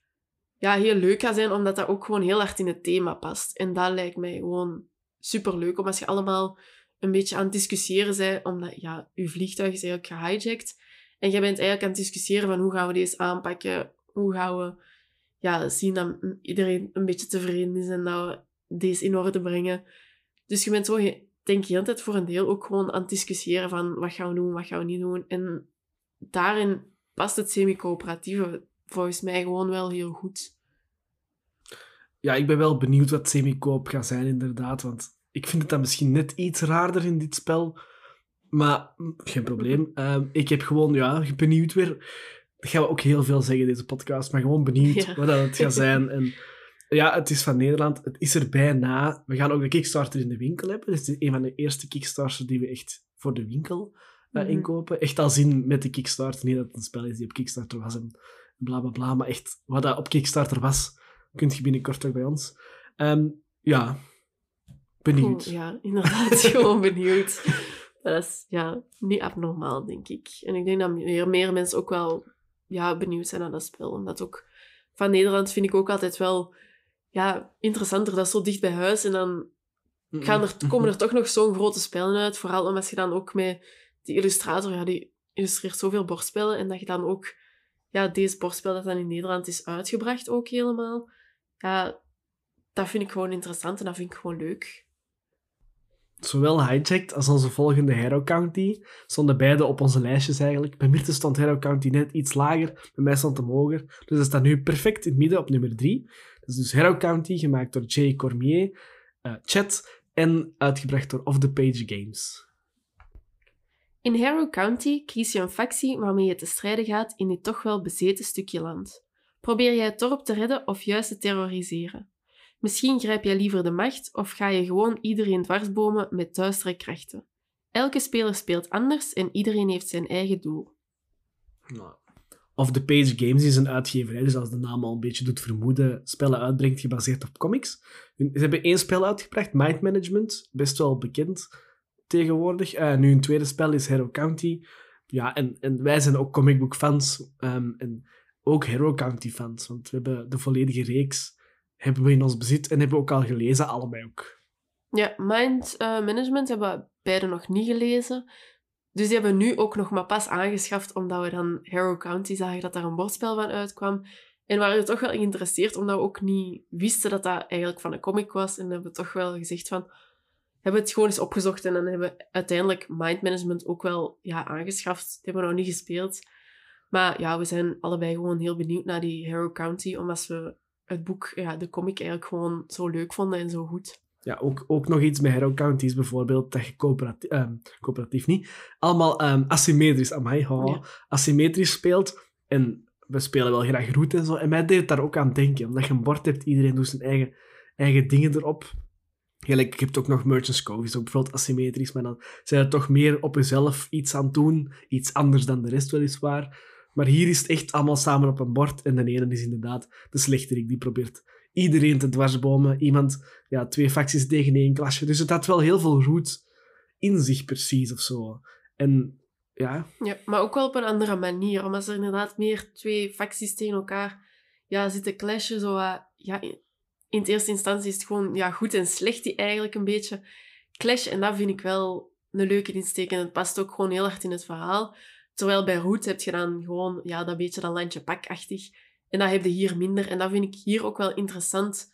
ja, heel leuk gaat zijn, omdat dat ook gewoon heel hard in het thema past. En dat lijkt mij gewoon super leuk, om als je allemaal een beetje aan het discussiëren bent, omdat ja, je vliegtuig is eigenlijk gehijacked. En je bent eigenlijk aan het discussiëren van hoe gaan we deze aanpakken, hoe gaan we ja, zien dat iedereen een beetje tevreden is en dat we deze in orde brengen. Dus je bent zo, denk je, altijd voor een deel ook gewoon aan het discussiëren van wat gaan we doen, wat gaan we niet doen. En daarin past het semi-coöperatieve volgens mij gewoon wel heel goed. Ja, ik ben wel benieuwd wat semi-coop gaat zijn, inderdaad. Want ik vind het dan misschien net iets raarder in dit spel. Maar hm, geen probleem. Ehm, ik heb gewoon, ja, benieuwd weer dat gaan we ook heel veel zeggen, deze podcast, maar gewoon benieuwd wat dat het gaat zijn. [LAUGHS] En ja, het is van Nederland. Het is er bijna. We gaan ook de Kickstarter in de winkel hebben. Dus het is een van de eerste Kickstarters die we echt voor de winkel uh, inkopen. Echt al zien met de Kickstarter. Niet dat het een spel is die op Kickstarter was en bla bla bla. Maar echt, wat dat op Kickstarter was, kunt je binnenkort ook bij ons. Um, ja, benieuwd. ja, inderdaad, [LAUGHS] gewoon benieuwd. Dat is ja, niet abnormaal, denk ik. En ik denk dat meer, meer mensen ook wel ja, benieuwd zijn naar dat spel. Omdat ook van Nederland vind ik ook altijd wel ja, interessanter. Dat is zo dicht bij huis. En dan gaan er, [LAUGHS] komen er toch nog zo'n grote spellen uit. Vooral omdat je dan ook met die illustrator, ja, die illustreert zoveel bordspellen. En dat je dan ook ja, deze bordspel dat dan in Nederland is uitgebracht ook helemaal. Ja, dat vind ik gewoon interessant en dat vind ik gewoon leuk. Zowel Hijacked als onze volgende Hero County stonden beide op onze lijstjes eigenlijk. Bij Mirte stond Hero County net iets lager, bij mij stond hem hoger. Dus staat nu perfect in het midden op nummer 3. Dat is dus Hero County, gemaakt door Jay Cormier, uh, Chat en uitgebracht door Off the Page Games. In Harrow County kies je een factie waarmee je te strijden gaat in dit toch wel bezeten stukje land. Probeer jij het dorp te redden of juist te terroriseren? Misschien grijp jij liever de macht of ga je gewoon iedereen dwarsbomen met duistere krachten. Elke speler speelt anders en iedereen heeft zijn eigen doel. Nou, of the Page Games is een uitgeverij, dus als de naam al een beetje doet vermoeden, spellen uitbrengt gebaseerd op comics. Ze hebben één spel uitgebracht, Mind Management, best wel bekend tegenwoordig. Uh, nu een tweede spel is Hero County. Ja, en, en wij zijn ook comicbook fans ehm, en ook Hero County fans, want we hebben de volledige reeks hebben we in ons bezit en hebben we ook al gelezen, allebei ook. Ja, Mind uh, Management hebben we beide nog niet gelezen. Dus die hebben we nu ook nog maar pas aangeschaft, omdat we dan Hero County zagen dat daar een bordspel van uitkwam. En waren we toch wel geïnteresseerd, omdat we ook niet wisten dat dat eigenlijk van een comic was. En hebben we toch wel gezegd van, hebben het gewoon eens opgezocht en dan hebben we uiteindelijk Mind Management ook wel ja, aangeschaft. Die hebben we nog niet gespeeld. Maar ja, we zijn allebei gewoon heel benieuwd naar die Hero County, omdat we het boek, ja, de comic eigenlijk gewoon zo leuk vonden en zo goed. Ja, ook, ook nog iets met Hero Counties bijvoorbeeld, dat je coöperatief, um, coöperatief niet, allemaal um, asymmetrisch, amai, oh, ja. asymmetrisch speelt. En we spelen wel graag route en zo. En mij deed het daar ook aan denken, omdat je een bord hebt, iedereen doet zijn eigen, eigen dingen erop. Gelijk, ik heb ook nog Merchant's Cove, is ook bijvoorbeeld asymmetrisch, maar dan zijn er toch meer op jezelf iets aan doen, iets anders dan de rest weliswaar. Maar hier is het echt allemaal samen op een bord. En de ene is inderdaad de slechterik. Die probeert iedereen te dwarsbomen. Iemand, ja, twee facties tegen één klasje. Dus het had wel heel veel roet in zich precies of zo. En ja. Ja, maar ook wel op een andere manier. Omdat er inderdaad meer twee facties tegen elkaar ja, zitten clashen. Zo, ja, in het eerste instantie is het gewoon ja, goed en slecht die eigenlijk een beetje clashen. En dat vind ik wel een leuke insteek. En het past ook gewoon heel hard in het verhaal. Terwijl bij Root heb je dan gewoon ja, dat beetje dat landje pakachtig. En dat heb je hier minder. En dat vind ik hier ook wel interessant.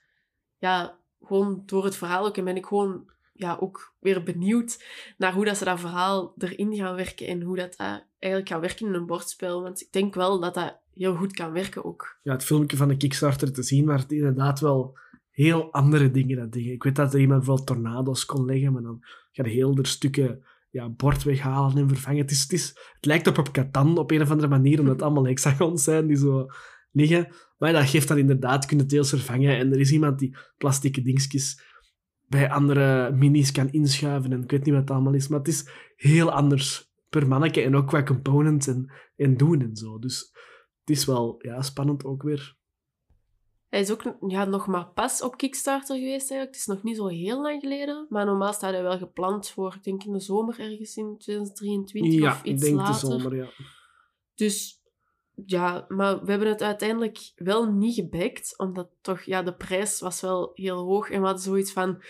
Ja, gewoon door het verhaal ook. En ben ik gewoon ja, ook weer benieuwd naar hoe dat ze dat verhaal erin gaan werken. En hoe dat, dat eigenlijk gaat werken in een bordspel. Want ik denk wel dat dat heel goed kan werken ook. Ja, het filmpje van de Kickstarter te zien, maar het inderdaad wel heel andere dingen dan dingen. Ik weet dat er iemand vooral tornado's kon leggen, maar dan ga je heel de stukken ja, bord weghalen en vervangen. Het, is, het, is, het lijkt op op Catan op een of andere manier, omdat het allemaal hexagons zijn die zo liggen. Maar dat geeft dan inderdaad, kun je deels vervangen. En er is iemand die plastieke dingetjes bij andere minis kan inschuiven. En ik weet niet wat het allemaal is, maar het is heel anders per manneke. En ook qua components en, en doen en zo. Dus het is wel ja, spannend ook weer. Hij is ook ja, nog maar pas op Kickstarter geweest eigenlijk. Het is nog niet zo heel lang geleden. Maar normaal staat hij wel gepland voor, ik denk in de zomer ergens in 2023 ja, of iets ik denk later. de zomer, ja. Dus ja, maar we hebben het uiteindelijk wel niet gebackt. Omdat toch, ja, de prijs was wel heel hoog. En we hadden zoiets van,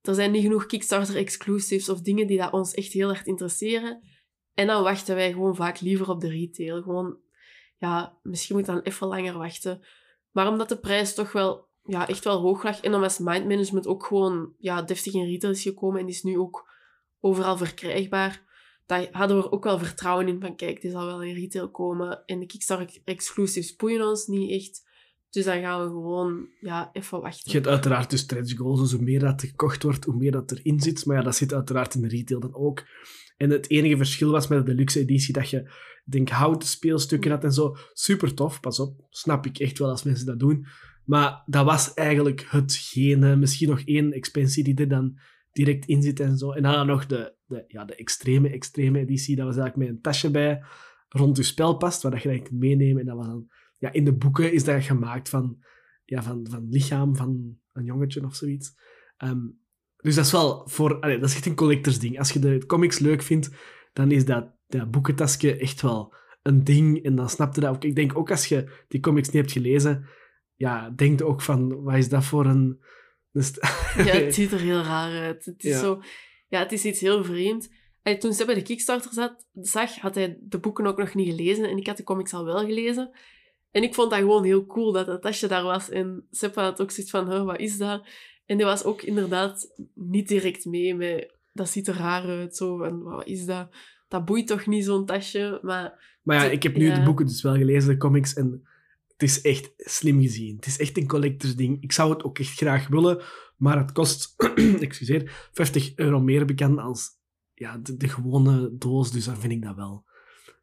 er zijn niet genoeg Kickstarter exclusives of dingen die dat ons echt heel erg interesseren. En dan wachten wij gewoon vaak liever op de retail. Gewoon, ja, misschien moet dan even langer wachten. Maar omdat de prijs toch wel ja, echt wel hoog lag en omdat Mind Management ook gewoon ja, deftig in retail is gekomen en is nu ook overal verkrijgbaar, daar hadden we er ook wel vertrouwen in van kijk, die zal wel in retail komen. En de Kickstarter exclusives boeien ons niet echt. Dus dan gaan we gewoon ja, even wachten. Je hebt uiteraard dus stretch goals, dus hoe meer dat gekocht wordt, hoe meer dat erin zit. Maar ja, dat zit uiteraard in de retail dan ook. En het enige verschil was met de deluxe editie dat je, denk houten speelstukken had en zo. Super tof, pas op. Snap ik echt wel als mensen dat doen. Maar dat was eigenlijk hetgene. Misschien nog één expansie die er dan direct in zit en zo. En dan nog de, de, ja, de extreme, extreme editie. Dat was eigenlijk met een tasje bij rond je spel past, waar dat je eigenlijk meenemen. En dat was dan... Ja, in de boeken is dat gemaakt van, ja, van, van lichaam van een jongetje of zoiets. Um, dus dat is wel voor... Allee, dat is echt een collectors ding. Als je de comics leuk vindt, dan is dat, dat boekentasje echt wel een ding. En dan snap je dat ook. Ik denk ook als je die comics niet hebt gelezen, ja, denk ook van, wat is dat voor een... [LAUGHS] ja, het [LAUGHS] ziet er heel raar uit. Het is ja. zo... Ja, het is iets heel vreemd. En toen ze bij de Kickstarter zat, zag, had hij de boeken ook nog niet gelezen. En ik had de comics al wel gelezen. En ik vond dat gewoon heel cool dat dat tasje daar was. En Sepp had ook zoiets van, wat is dat? En die was ook inderdaad niet direct mee met dat ziet er raar uit. Zo van, wat is dat? Dat boeit toch niet, zo'n tasje? Maar, Maar ja, ik heb nu Ja. de boeken dus wel gelezen, de comics, en het is echt slim gezien. Het is echt een collectors ding. Ik zou het ook echt graag willen, maar het kost, [CLEARS THROAT] excuseer, 50 euro meer bekend als ja, de, de gewone doos, dus dan vind ik dat wel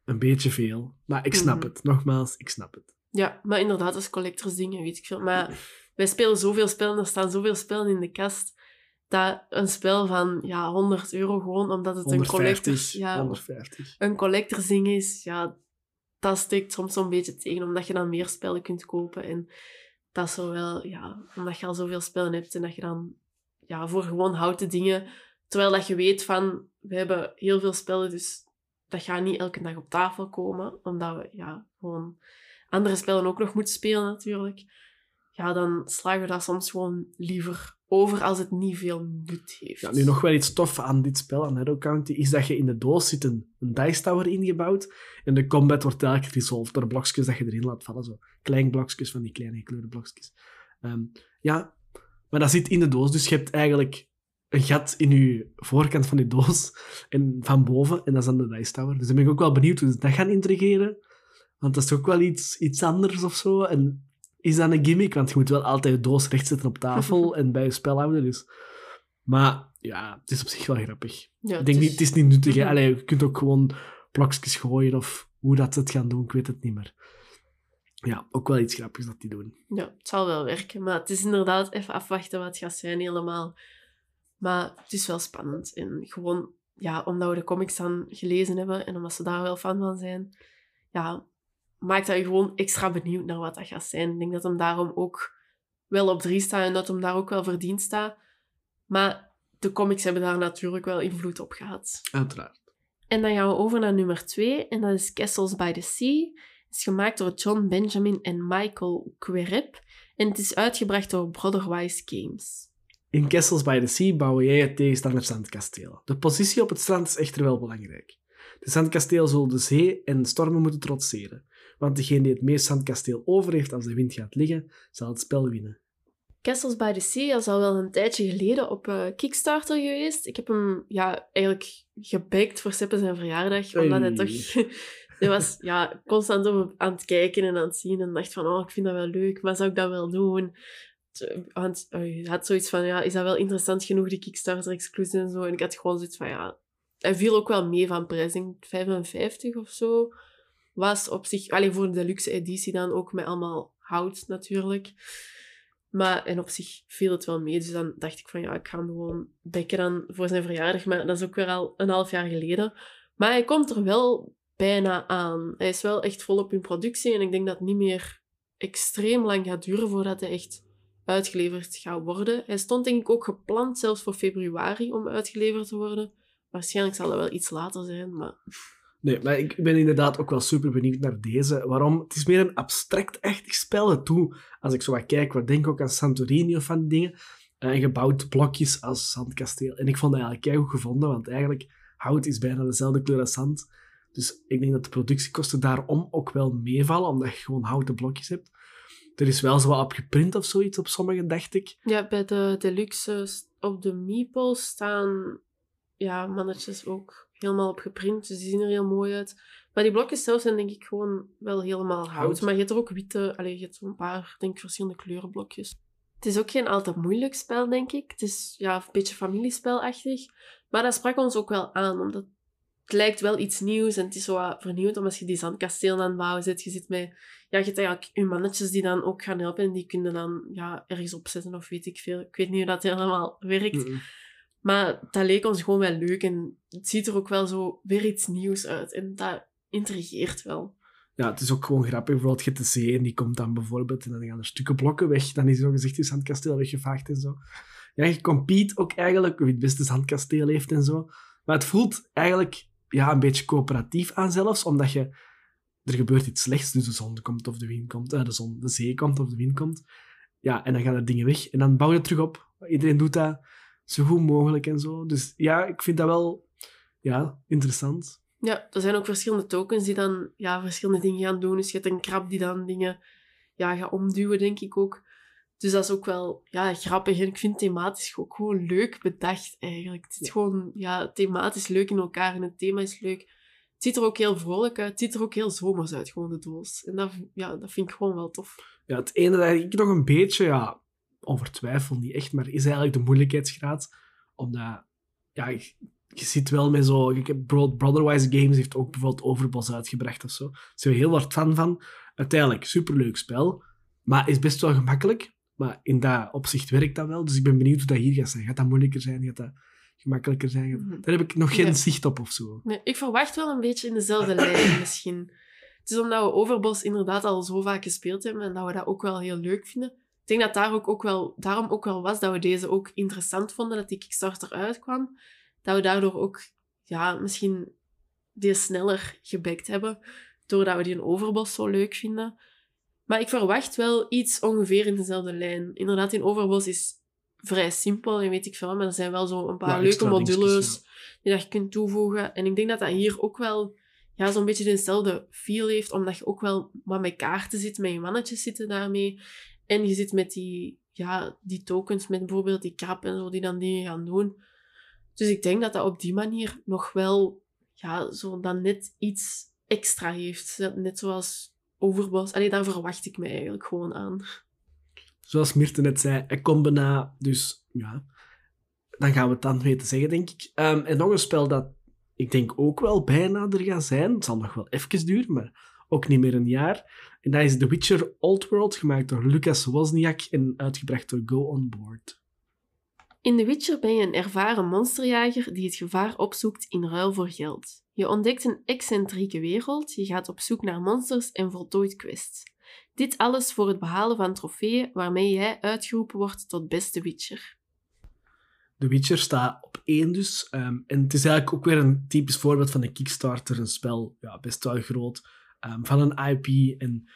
een beetje veel. Maar ik snap Mhm. het. Nogmaals, ik snap het. ja, maar inderdaad, dat is collectors dingen, weet ik veel. Maar wij spelen zoveel spellen, er staan zoveel spellen in de kast, dat een spel van ja, 100 euro gewoon, omdat het een 150, collectors... Ja, 150. een collectors ding is, ja, dat steekt soms zo'n beetje tegen, omdat je dan meer spellen kunt kopen. En dat is zo wel, ja, omdat je al zoveel spellen hebt en dat je dan ja, voor gewoon houten dingen, terwijl dat je weet van, we hebben heel veel spellen, dus dat gaat niet elke dag op tafel komen, omdat we ja, gewoon andere spellen ook nog moeten spelen natuurlijk. Ja, dan slagen we dat soms gewoon liever over als het niet veel nut heeft. Ja, nu nog wel iets tof aan dit spel, aan Hero County, is dat je in de doos zit een, een dice tower ingebouwd en de combat wordt eigenlijk resolved door blokjes dat je erin laat vallen. Zo. Klein blokjes van die kleine gekleurde blokjes. Ehm, ja, maar dat zit in de doos, dus je hebt eigenlijk een gat in je voorkant van die doos en van boven, en dat is dan de dice tower. Dus dan ben ik ook wel benieuwd hoe ze dat gaan integreren, want dat is ook wel iets, iets anders of zo. En is dat een gimmick? Want je moet wel altijd je doos recht zetten op tafel [LAUGHS] en bij je spel houden, dus... Maar ja, het is op zich wel grappig. Ja, ik denk het niet, het is niet nuttig. Allee, je kunt ook gewoon plokjes gooien of hoe dat ze het gaan doen, ik weet het niet meer. Ja, ook wel iets grappigs dat die doen. Ja, het zal wel werken. Maar het is inderdaad even afwachten wat het gaat zijn helemaal. Maar het is wel spannend. En gewoon, ja, omdat we de comics dan gelezen hebben en omdat ze daar wel fan van zijn, ja, maakt dat je gewoon extra benieuwd naar wat dat gaat zijn. Ik denk dat hem daarom ook wel op drie staat en dat hem daar ook wel verdiend staat. Maar de comics hebben daar natuurlijk wel invloed op gehad. Uiteraard. En dan gaan we over naar nummer twee, en dat is Castles by the Sea. Het is gemaakt door John Benjamin en Michael Querep. En het is uitgebracht door Brotherwise Games. In Castles by the Sea bouwen jij het tegenstander zandkastelen. De positie op het strand is echter wel belangrijk. De zandkastelen zullen de zee en stormen moeten trotseren. Want degene die het meest zandkasteel over heeft als de wind gaat liggen, zal het spel winnen. Castles by the Sea is al wel een tijdje geleden op eh, Kickstarter geweest. Ik heb hem ja, eigenlijk gebackt voor Seppe zijn verjaardag. Omdat hij toch... [LAUGHS] Hij was ja, constant op- aan het kijken en aan het zien. En dacht van, oh, ik vind dat wel leuk. Maar zou ik dat wel doen? Want hij had zoiets van, ja, is dat wel interessant genoeg, die Kickstarter-exclusies en zo? En ik had gewoon zoiets van, ja... Hij viel ook wel mee van prijs. Ik denk 55 of zo. Was op zich... Alleen voor de deluxe editie dan ook met allemaal hout natuurlijk. Maar, en op zich viel het wel mee. Dus dan dacht ik van ja, ik ga hem gewoon bekken dan voor zijn verjaardag. Maar dat is ook weer al een half jaar geleden. Maar hij komt er wel bijna aan. Hij is wel echt volop in productie. En ik denk dat het niet meer extreem lang gaat duren voordat hij echt uitgeleverd gaat worden. Hij stond denk ik ook gepland zelfs voor februari om uitgeleverd te worden. Waarschijnlijk zal dat wel iets later zijn, maar... Nee, maar ik ben inderdaad ook wel super benieuwd naar deze. Waarom? Het is meer een abstract-achtig spel. Het Toe, als ik zo wat kijk, wat denk ik ook aan Santorini of van die dingen. En gebouwd blokjes als zandkasteel. En ik vond dat eigenlijk keigoed gevonden, want eigenlijk hout is bijna dezelfde kleur als zand. Dus ik denk dat de productiekosten daarom ook wel meevallen, omdat je gewoon houten blokjes hebt. Er is wel zo wat op geprint of zoiets op sommige, dacht ik. Ja, bij de deluxe op de meeples staan ja, mannetjes ook helemaal op geprint. Dus die zien er heel mooi uit. Maar die blokjes zelf zijn denk ik gewoon wel helemaal hout. Hout. Maar je hebt er ook witte... Allee, je hebt zo'n paar, denk ik, verschillende kleurenblokjes. Het is ook geen al te moeilijk spel, denk ik. Het is ja, een beetje familiespelachtig. Maar dat sprak ons ook wel aan, omdat het lijkt wel iets nieuws en het is zo vernieuwd. Omdat je die zandkasteel aan het bouwen zit. Je zit met... Ja, je hebt eigenlijk je mannetjes die dan ook gaan helpen en die kunnen dan ja, ergens opzetten of weet ik veel. Ik weet niet hoe dat helemaal werkt. Maar dat leek ons gewoon wel leuk en het ziet er ook wel zo weer iets nieuws uit. En dat intrigeert wel. Ja, het is ook gewoon grappig. Bijvoorbeeld, je hebt de zee en die komt dan bijvoorbeeld en dan gaan er stukken blokken weg. Dan is zo gezegd je zandkasteel weggevaagd en zo. Ja, je compete ook eigenlijk wie het beste zandkasteel heeft en zo. Maar het voelt eigenlijk ja, een beetje coöperatief aan zelfs, omdat je... Er gebeurt iets slechts, dus de zon komt of de wind komt. eh, de, zon, de zee komt of de wind komt. Ja, en dan gaan er dingen weg. En dan bouw je het terug op. Iedereen doet dat zo goed mogelijk en zo. Dus ja, ik vind dat wel ja, interessant. Ja, er zijn ook verschillende tokens die dan ja, verschillende dingen gaan doen. Dus je hebt een krab die dan dingen ja, gaat omduwen, denk ik ook. Dus dat is ook wel ja, grappig. En ik vind thematisch ook gewoon leuk bedacht, eigenlijk. Het zit gewoon ja, thematisch leuk in elkaar en het thema is leuk. Het ziet er ook heel vrolijk uit. Het ziet er ook heel zomers uit, gewoon de doos. En dat, ja, dat vind ik gewoon wel tof. Ja, het ene dat ik nog een beetje ja, over twijfel, niet echt, maar is eigenlijk de moeilijkheidsgraad. Omdat, ja, je, je zit wel met zo... Ik Brotherwise Games heeft ook bijvoorbeeld Overboss uitgebracht of zo. Daar zijn we heel hard fan van. Uiteindelijk, superleuk spel. Maar is best wel gemakkelijk. Maar in dat opzicht werkt dat wel. Dus ik ben benieuwd hoe dat hier gaat zijn. Gaat dat moeilijker zijn? Gaat dat gemakkelijker zijn? Mhm. Daar heb ik nog geen zicht op of zo. Nee, ik verwacht wel een beetje in dezelfde lijn [CLEARS THROAT] misschien. Het is omdat we Overbos inderdaad al zo vaak gespeeld hebben en dat we dat ook wel heel leuk vinden. Ik denk dat daar ook, ook wel, daarom ook wel was dat we deze ook interessant vonden, dat die Kickstarter uitkwam. Dat we daardoor ook ja, misschien die sneller gebackt hebben, doordat we die een Overbos zo leuk vinden. Maar ik verwacht wel iets ongeveer in dezelfde lijn. Inderdaad, in Overbos is vrij simpel en weet ik veel, maar er zijn wel zo een paar Ja, leuke modules die dat je kunt toevoegen. En ik denk dat dat hier ook wel ja, zo'n beetje dezelfde feel heeft, omdat je ook wel wat met kaarten zit, met je mannetjes zitten daarmee. En je zit met die, ja, die tokens, met bijvoorbeeld die krab en zo, die dan dingen gaan doen. Dus ik denk dat dat op die manier nog wel, ja, zo dan net iets extra heeft. Net zoals Overboss. Allee, daar verwacht ik me eigenlijk gewoon aan. Zoals Mirte net zei, hij komt bijna. Dus ja, dan gaan we het dan weten zeggen, denk ik. Ehm, en nog een spel dat ik denk ook wel bijna er gaat zijn. Het zal nog wel even duren, maar ook niet meer een jaar. En dat is The Witcher Old World, gemaakt door Lucas Wozniak en uitgebracht door Go On Board. In The Witcher ben je een ervaren monsterjager die het gevaar opzoekt in ruil voor geld. Je ontdekt een excentrieke wereld, je gaat op zoek naar monsters en voltooit quests. Dit alles voor het behalen van trofeeën waarmee jij uitgeroepen wordt tot beste Witcher. The Witcher staat op één dus. Ehm, en het is eigenlijk ook weer een typisch voorbeeld van een Kickstarter. Een spel, ja, best wel groot. Ehm, van een IP en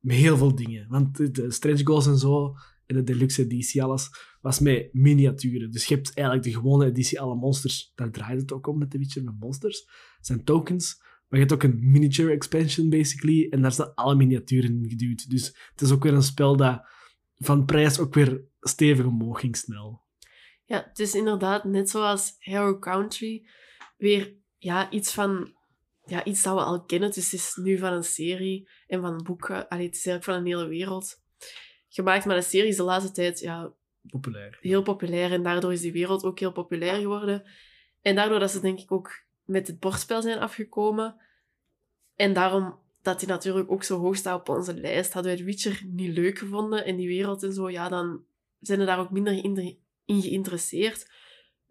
heel veel dingen. Want de, de stretch goals en zo, en de deluxe editie, alles, was met miniaturen. Dus je hebt eigenlijk de gewone editie, alle monsters. Daar draait het ook om met The Witcher, met monsters. Het zijn tokens. Maar je hebt ook een miniature expansion, basically. En daar staan alle miniaturen in geduwd. Dus het is ook weer een spel dat van prijs ook weer stevig omhoog ging snel. Ja, het is inderdaad net zoals Hero Country weer ja, iets van ja, iets dat we al kennen. Dus het is nu van een serie en van boeken. Allee, het is eigenlijk van een hele wereld gemaakt. Maar de serie is de laatste tijd ja, Populair. heel populair en daardoor is die wereld ook heel populair geworden. En daardoor dat ze denk ik ook met het bordspel zijn afgekomen. En daarom dat die natuurlijk ook zo hoog staat op onze lijst. Hadden wij The Witcher niet leuk gevonden en die wereld en zo, ja, dan zijn we daar ook minder in, in geïnteresseerd.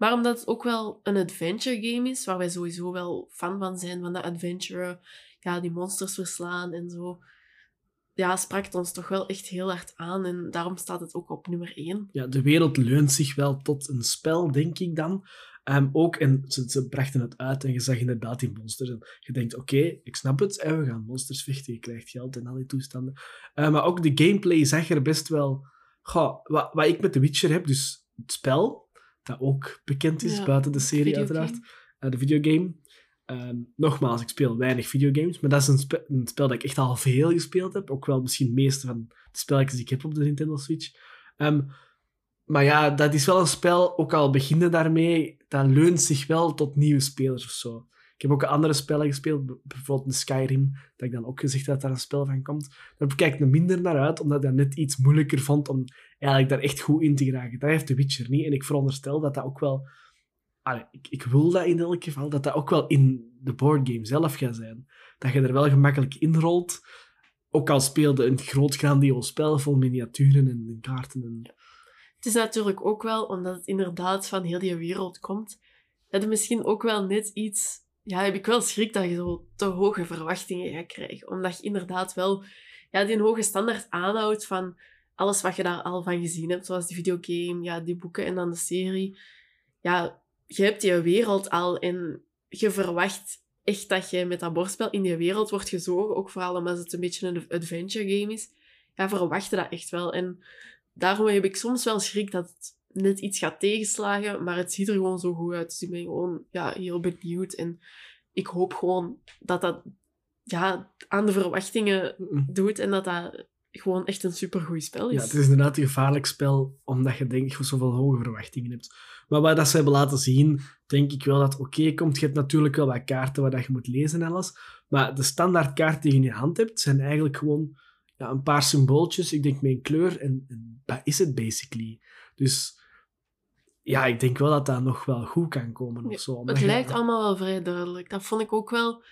Maar omdat het ook wel een adventure game is, waar wij sowieso wel fan van zijn, van dat adventure, ja, die monsters verslaan en zo. Ja, sprak het ons toch wel echt heel hard aan en daarom staat het ook op nummer 1. Ja, de wereld leunt zich wel tot een spel, denk ik dan. Ehm, ook, en ze, brachten het uit en je zag inderdaad die monsters. En je denkt, oké, ik snap het, hè, we gaan monsters vechten, je krijgt geld en al die toestanden. Eh, maar ook de gameplay zag er best wel... Goh, wat, wat ik met The Witcher heb, dus het spel, dat ook bekend is, Ja, buiten de serie uiteraard, eh, de videogame. Ehm, nogmaals, ik speel weinig videogames, maar dat is een, spe- een spel dat ik echt al veel gespeeld heb. Ook wel misschien het meeste van de spelletjes die ik heb op de Nintendo Switch. Ehm, maar ja, dat is wel een spel, ook al beginnen daarmee, dat leunt zich wel tot nieuwe spelers of zo. Ik heb ook andere spellen gespeeld, bijvoorbeeld de Skyrim, dat ik dan ook gezegd heb dat daar een spel van komt. Daar kijk ik er minder naar uit, omdat ik dat net iets moeilijker vond om eigenlijk daar echt goed in te geraken. Dat heeft The Witcher niet. En ik veronderstel dat dat ook wel... Ik, ik wil dat in elk geval, dat dat ook wel in de boardgame zelf gaat zijn. Dat je er wel gemakkelijk inrolt, ook al speelde een groot grandioos spel vol miniaturen en kaarten en... Het is natuurlijk ook wel, omdat het inderdaad van heel die wereld komt, dat je misschien ook wel net iets... Ja, heb ik wel schrik dat je zo te hoge verwachtingen gaat krijgen. Omdat je inderdaad wel ja, die hoge standaard aanhoudt van alles wat je daar al van gezien hebt. Zoals die videogame, ja, die boeken en dan de serie. Ja, je hebt die wereld al en je verwacht echt dat je met dat bordspel in die wereld wordt gezogen. Ook vooral omdat het een beetje een adventure game is. Ja, verwacht dat echt wel. En daarom heb ik soms wel schrik dat het net iets gaat tegenslagen, maar het ziet er gewoon zo goed uit. Dus ik ben gewoon ja, heel benieuwd. En ik hoop gewoon dat dat ja, aan de verwachtingen doet en dat dat gewoon echt een supergoed spel is. Ja, het is inderdaad een gevaarlijk spel, omdat je denk ik zoveel hoge verwachtingen hebt. Maar wat dat ze hebben laten zien, denk ik wel dat oké komt. Je hebt natuurlijk wel wat kaarten waar dat je moet lezen en alles. Maar de standaard kaarten die je in je hand hebt, zijn eigenlijk gewoon ja, een paar symbooltjes. Ik denk met een kleur en, en dat is het basically. Dus ja, ik denk wel dat dat nog wel goed kan komen of zo. Het lijkt allemaal wel vrij duidelijk. Dat vond ik ook wel.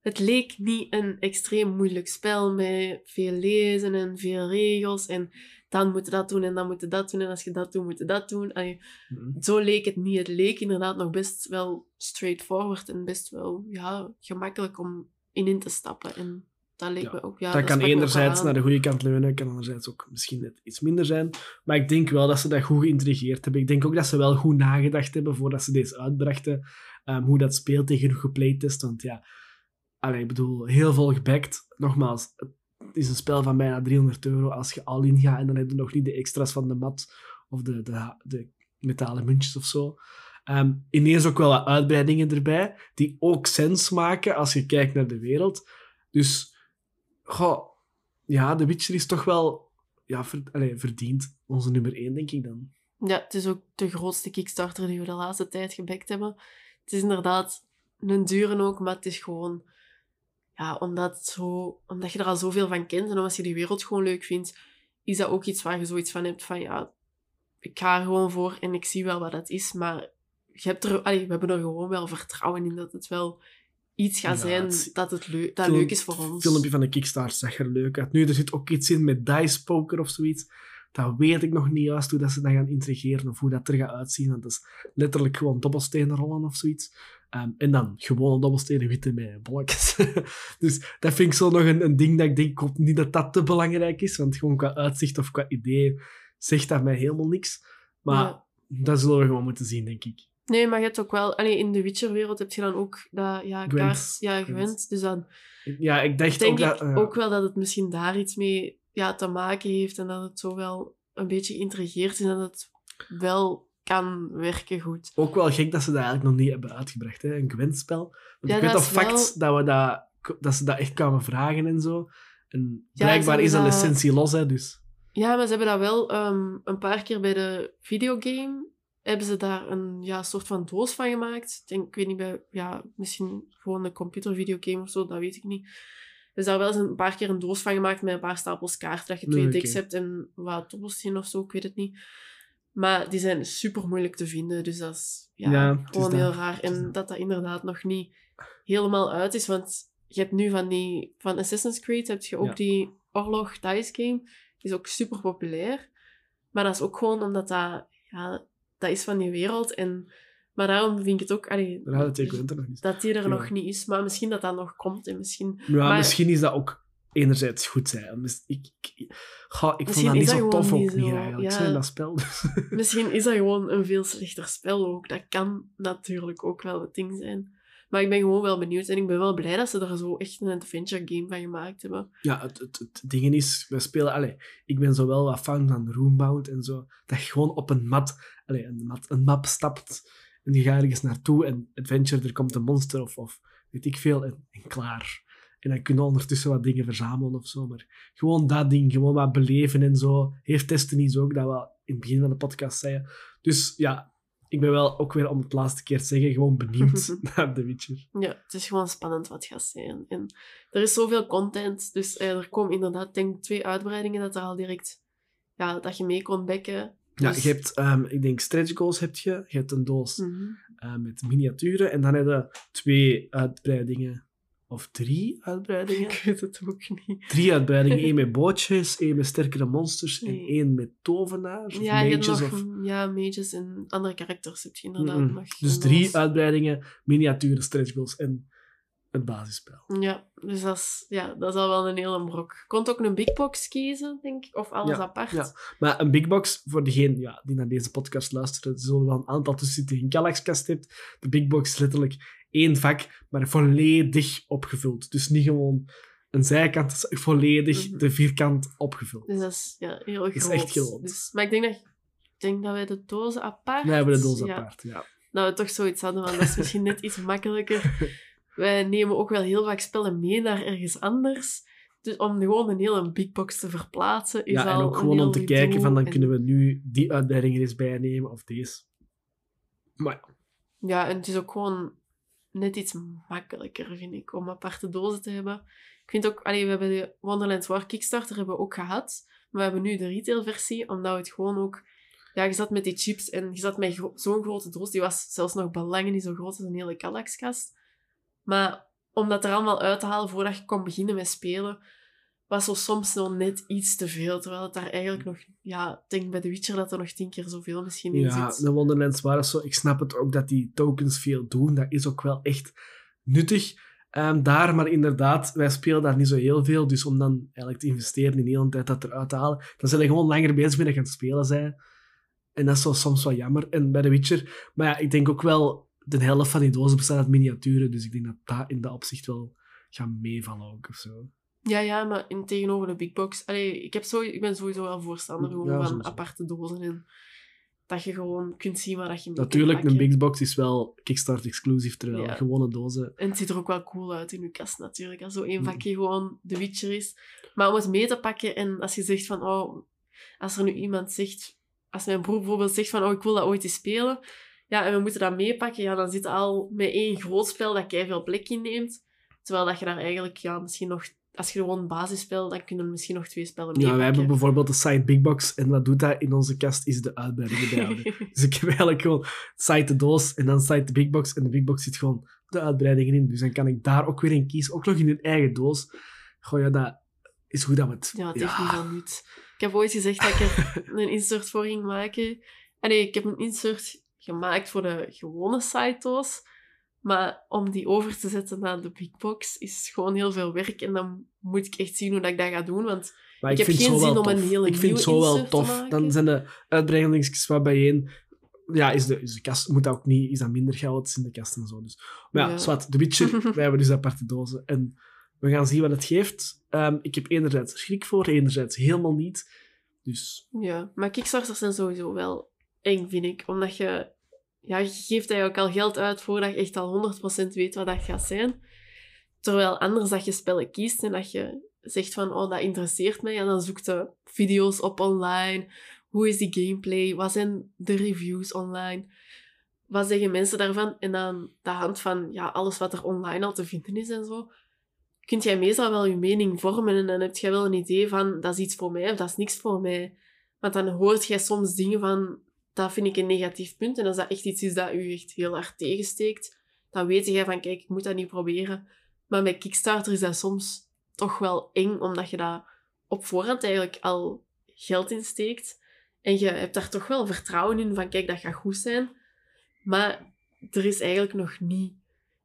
Het leek niet een extreem moeilijk spel met veel lezen en veel regels. En dan moet je dat doen en dan moet je dat doen. En als je dat doet, moet je dat doen. Mhm. Zo leek het niet. Het leek inderdaad nog best wel straightforward en best wel ja, gemakkelijk om in in te stappen. En dat Ja, me ook... Ja, dat kan ook wel enerzijds naar de goede kant leunen, kan anderzijds ook misschien net iets minder zijn. Maar ik denk wel dat ze dat goed geïntrigeerd hebben. Ik denk ook dat ze wel goed nagedacht hebben voordat ze deze uitbrachten. ehm, hoe dat speelt tegen genoeg geplaytest. Want ja, allee, ik bedoel, heel veel gebackt. Nogmaals, het is een spel van bijna 300 euro als je al in gaat en dan heb je nog niet de extra's van de mat of de, de, de metalen muntjes of zo. Ehm, ineens ook wel wat uitbreidingen erbij, die ook sens maken als je kijkt naar de wereld. Dus, goh, ja, The Witcher is toch wel ja, ver, allee, verdiend onze nummer 1, denk ik dan. Ja, het is ook de grootste Kickstarter die we de laatste tijd gebackt hebben. Het is inderdaad een dure ook, maar het is gewoon... Ja, omdat, zo, omdat je er al zoveel van kent en omdat je die wereld gewoon leuk vindt, is dat ook iets waar je zoiets van hebt van, ja, ik ga er gewoon voor en ik zie wel wat dat is, maar je hebt er, allee, we hebben er gewoon wel vertrouwen in dat het wel iets gaat Ja, zijn het- dat, het leu- dat Film- leuk is voor ons. filmpje van de Kickstarter zag er leuk uit. Nu, er zit ook iets in met dice poker of zoiets. Dat weet ik nog niet juist hoe dat ze dat gaan integreren of hoe dat er gaat uitzien. Want dat is letterlijk gewoon dobbelstenen rollen of zoiets. Ehm, en dan gewone dobbelstenen witte met bolletjes. [LAUGHS] dus dat vind ik zo nog een, een ding dat ik denk, ik hoop niet dat dat te belangrijk is. Want gewoon qua uitzicht of qua idee zegt dat mij helemaal niks. Maar Ja. dat zullen we gewoon moeten zien, denk ik. Nee, maar je hebt ook wel... Allee, in de Witcher-wereld heb je dan ook dat... Ja, Gwent. kaart, ja, Gwent. gewend. Dus dan Ja, ik dacht denk ook ik dat... eh, ook wel dat het misschien daar iets mee ja, te maken heeft en dat het zo wel een beetje geïntrigeerd is en dat het wel kan werken goed. Ook wel gek dat ze dat eigenlijk nog niet hebben uitgebracht, hè? een Gwent-spel. Ja, ik weet dat fact dat, we dat, dat ze dat echt kwamen vragen en zo. En Ja, blijkbaar is dat- licentie los, hè, dus... Ja, maar ze hebben dat wel ehm, een paar keer bij de videogame hebben ze daar een ja, soort van doos van gemaakt. Ik denk, ik weet niet, bij, ja, misschien gewoon een computervideogame of zo, dat weet ik niet. Dus daar wel eens een paar keer een doos van gemaakt met een paar stapels kaarten, dat je twee Nee, decks oké. hebt en wat dobbelstenen of zo, ik weet het niet. Maar die zijn super moeilijk te vinden, dus dat is ja, Ja, het is gewoon dat. heel raar. En dat. dat dat inderdaad nog niet helemaal uit is, want je hebt nu van die, van Assassin's Creed heb je ook Ja. die Oorlog Dice Game, die is ook super populair. Maar dat is ook gewoon omdat dat, ja, dat is van die wereld. En, maar daarom vind ik het ook allee, er nog niet. dat die er Ja. nog niet is. Maar misschien dat dat nog komt. En misschien, Ja, maar- misschien is dat ook enerzijds goed zijn. Dus ik, ik, ga, ik vond dat niet dat zo tof ook niet eigenlijk, ja. in dat spel. Dus. misschien is dat gewoon een veel slechter spel ook. Dat kan natuurlijk ook wel het ding zijn. Maar ik ben gewoon wel benieuwd. En ik ben wel blij dat ze er zo echt een adventure game van gemaakt hebben. Ja, het, het, het ding is, we spelen... Allee, ik ben zo wel wat fan van Roombound en zo. Dat je gewoon op een mat, allee, een, mat, een map stapt en je gaat ergens naartoe en adventure, er komt een monster of, of weet ik veel, en, klaar. En dan kun je ondertussen wat dingen verzamelen of zo. Maar gewoon dat ding, gewoon wat beleven en zo. Heeft Destiny ook, dat we in het begin van de podcast zeiden. Dus ja, ik ben wel ook weer om het laatste keer te zeggen, gewoon benieuwd [LAUGHS] [LAUGHS] naar The Witcher. Ja, het is gewoon spannend wat gaat zijn. En er is zoveel content, dus eh, er komen inderdaad, denk twee uitbreidingen dat er al direct, ja, dat je mee kon bekken. Ja, Dus- je hebt, ehm, ik denk, stretch goals heb je. Je hebt een doos Mhm. eh, met miniaturen. En dan heb je twee uitbreidingen. Of drie uitbreidingen? Ik weet het ook niet. Drie uitbreidingen. [LAUGHS] één met bootjes, één met sterkere monsters en één met tovenaars of Ja, mages. nog Of... ja, mages en andere karakters heb je inderdaad nog. Dus drie uitbreidingen, miniaturen, stretch goals en het basisspel. Ja, dus dat is, ja, dat is al wel een hele brok. Je kon ook een big box kiezen, denk ik, of alles Ja, apart. ja. Maar een big box, voor degene ja, die naar deze podcast luisteren, er zullen wel een aantal tussen zitten die een Galaxcast hebt. De big box is letterlijk één vak, maar volledig opgevuld. Dus niet gewoon een zijkant, is volledig Mhm. de vierkant opgevuld. Dus dat is ja, heel groot. is echt groot. Dus, maar ik denk dat, ik denk dat wij de dozen apart... We hebben de ja, apart, ja. Dat we toch zoiets hadden, want dat is misschien net iets makkelijker. [LAUGHS] Wij nemen ook wel heel vaak spellen mee naar ergens anders. Dus om gewoon een hele big box te verplaatsen is ja, en al ook een gewoon om te kijken van dan En- kunnen we nu die uitbreiding er eens bij nemen of deze. Maar ja, Ja, en het is ook gewoon net iets makkelijker, vind ik, om aparte dozen te hebben. Ik vind ook, we hebben de Wonderland War Kickstarter hebben we ook gehad, maar we hebben nu de retailversie, omdat het gewoon ook... Ja, je zat met die chips en je zat met zo'n grote doos, die was zelfs nog belangen niet zo groot als een hele Kallaxkast. Maar om dat er allemaal uit te halen voordat je kon beginnen met spelen, was zo soms nog net iets te veel. Terwijl het daar eigenlijk nog... Ja, ik denk bij The Witcher dat er nog tien keer zoveel misschien in ja zit. de Wonderlands waren zo. Ik snap het ook dat die tokens veel doen. Dat is ook wel echt nuttig ehm, daar. Maar inderdaad, wij spelen daar niet zo heel veel. Dus om dan eigenlijk te investeren in de hele tijd dat eruit te halen, dan zijn we gewoon langer bezig met dat je aan het spelen zijn. En dat is zo soms wel jammer. En bij The Witcher... Maar ja, ik denk ook wel... De helft van die dozen bestaat uit miniaturen. Dus ik denk dat dat in dat opzicht wel gaat meevallen ook of zo. Ja, ja, maar in, tegenover de big box. Allee, ik, heb zo, ik ben sowieso wel voorstander Ja, gewoon van aparte dozen. En dat je gewoon kunt zien waar dat je mee Natuurlijk, een big box is wel Kickstart exclusief, terwijl Ja. gewone dozen... En het ziet er ook wel cool uit in je kast natuurlijk. Als zo één Mm. vakje gewoon de Witcher is. Maar om het mee te pakken en als je zegt van... Oh, als er nu iemand zegt... Als mijn broer bijvoorbeeld zegt van... Oh, ik wil dat ooit eens spelen. Ja, en we moeten dat meepakken. Ja, dan zit al met één groot spel dat veel plek inneemt. Terwijl dat je daar eigenlijk... Ja, misschien nog... Als je gewoon basis speelt, dan kunnen we misschien nog twee spellen Ja, meepakken. wij hebben bijvoorbeeld de site Big Box en wat doet dat in onze kast is de uitbreiding bijhouden. [LAUGHS] dus ik heb eigenlijk gewoon site de doos en dan site de Big Box en de Big Box zit gewoon de uitbreidingen in. Dus dan kan ik daar ook weer in kiezen, ook nog in een eigen doos. Goh, ja, dat is goed dat we het... Ja, het heeft niet veel nut. Ik heb ooit gezegd dat ik er [LAUGHS] een insert voor ging maken. En nee, ik heb een insert gemaakt voor de gewone sitedoos. Maar om die over te zetten naar de big box is gewoon heel veel werk. En dan moet ik echt zien hoe dat ik dat ga doen. Want Maar Ik heb geen zin om een hele Ik vind het zo wel tof. Dan zijn de uitbreidingsjes wat bijeen. Ja, is de, is de kast moet dat ook niet, is dat minder geld in de kast en zo. Dus. Maar ja, Ja. zwart, de Witcher, [LAUGHS] wij hebben dus aparte dozen. En we gaan zien wat het geeft. Ehm, ik heb enerzijds schrik voor, enerzijds helemaal niet. Dus ja, maar Kickstarters zijn sowieso wel eng, vind ik. Omdat je... Ja, je geeft eigenlijk al geld uit voordat je echt al 100% weet wat dat gaat zijn. Terwijl anders dat je spellen kiest en dat je zegt van, oh, dat interesseert mij. En dan zoekt je video's op online. Hoe is die gameplay? Wat zijn de reviews online? Wat zeggen mensen daarvan? En aan de hand van ja, alles wat er online al te vinden is en zo, kun jij meestal wel je mening vormen. En dan heb je wel een idee van, dat is iets voor mij of dat is niks voor mij. Want dan hoort jij soms dingen van, dat vind ik een negatief punt. En als dat echt iets is dat u echt heel hard tegensteekt, dan weet jij van, kijk, ik moet dat niet proberen. Maar met Kickstarter is dat soms toch wel eng, omdat je daar op voorhand eigenlijk al geld in steekt. En je hebt daar toch wel vertrouwen in van, kijk, dat gaat goed zijn. Maar er is eigenlijk nog niet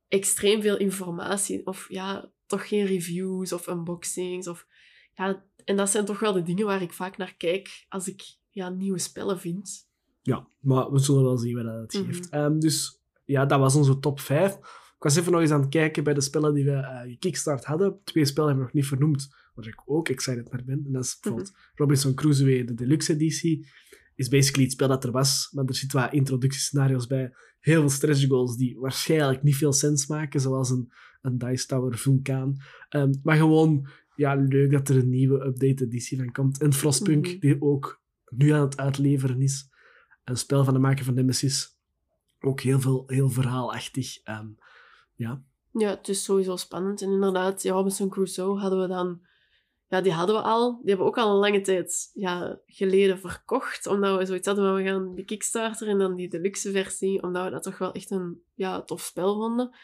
extreem veel informatie. Of ja, toch geen reviews of unboxings. Of, ja, en dat zijn toch wel de dingen waar ik vaak naar kijk als ik ja, nieuwe spellen vind. Ja, maar we zullen wel zien wat dat het Mhm. geeft. Ehm, dus ja, dat was onze top 5. Ik was even nog eens aan het kijken bij de spellen die we eh gekickstart hadden. Twee spellen hebben we nog niet vernoemd, waar ik ook excited naar ben. En dat is bijvoorbeeld Robinson Crusoe, de deluxe editie. Is basically het spel dat er was, maar er zitten wat introductiescenario's bij. Heel veel stretch goals die waarschijnlijk niet veel sens maken, zoals een, een Dice Tower vulkaan. Ehm, maar gewoon, ja, leuk dat er een nieuwe update editie van komt. En Frostpunk, Mhm. die ook nu aan het uitleveren is. Een spel van de maker van Nemesis. Ook heel veel, heel verhaalachtig. Ehm, ja, Ja, het is sowieso spannend. En inderdaad, ja, Robinson Crusoe hadden we dan... Ja, die hadden we al. Die hebben we ook al een lange tijd ja, geleden verkocht. Omdat we zoiets hadden van, we gaan die Kickstarter en dan die deluxe versie. Omdat we dat toch wel echt een ja, tof spel vonden.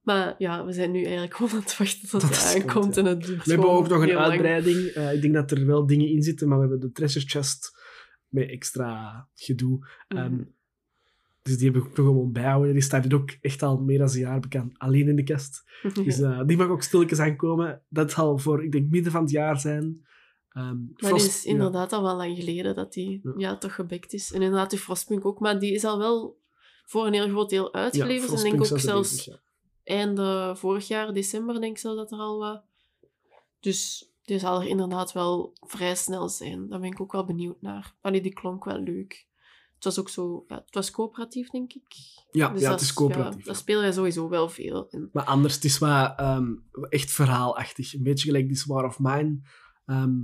Maar ja, we zijn nu eigenlijk gewoon aan het wachten tot het aankomt. ja. En het duurt We hebben ook nog een uitbreiding. Eh, ik denk dat er wel dingen in zitten, maar we hebben de treasure chest met extra gedoe. Ehm, Mhm. dus die heb ik nog gewoon bijhouden. Die staat ook echt al meer dan een jaar bekend alleen in de kast. [LAUGHS] Dus eh, die mag ook stilletjes aankomen. Dat zal voor, ik denk, midden van het jaar zijn. Ehm, Maar Frost- het is ja. inderdaad al wel lang geleden dat die Ja. ja. toch gebekt is. En inderdaad, die Frostpunk ook. Maar die is al wel voor een heel groot deel Ja, uitgeleverd. en ik Frostpunk denk ook zelfs ja. einde vorig jaar, december, denk ik zelfs dat er al wat. Dus die zal er inderdaad wel vrij snel zijn. Daar ben ik ook wel benieuwd naar. Allee, die klonk wel leuk. Het was ook zo... Ja, het was coöperatief, denk ik. Ja, Dus ja het is coöperatief. dat spelen wij sowieso wel veel. En, Maar anders, het is wel ehm, echt verhaalachtig. Een beetje gelijk This War of Mine. Ehm,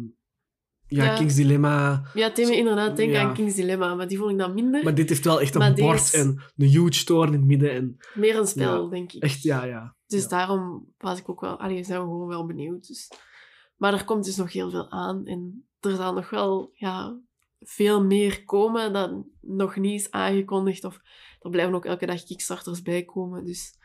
ja, Ja. King's Dilemma. ja, het deed me inderdaad denken Ja. aan King's Dilemma, maar die vond ik dan minder. Maar dit heeft wel echt een bord en een huge toren in het midden. En Meer een spel, Ja, denk ik. echt, ja, ja. Dus daarom was ik ook wel... Allee, zijn we gewoon wel benieuwd. Dus. Maar er komt dus nog heel veel aan. En er zal nog wel ja, veel meer komen dat nog niet is aangekondigd. Of er blijven ook elke dag kickstarters bij komen. Dus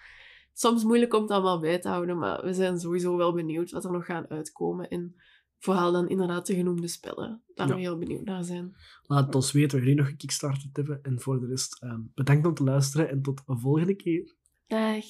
soms moeilijk om het allemaal bij te houden. Maar we zijn sowieso wel benieuwd wat er nog gaan uitkomen. En vooral dan inderdaad de genoemde spellen. Daar Ja. we heel benieuwd naar zijn. Laat het ons weten jullie nog gekickstarterd hebben. En voor de rest, ehm, bedankt om te luisteren en tot een volgende keer. Dag!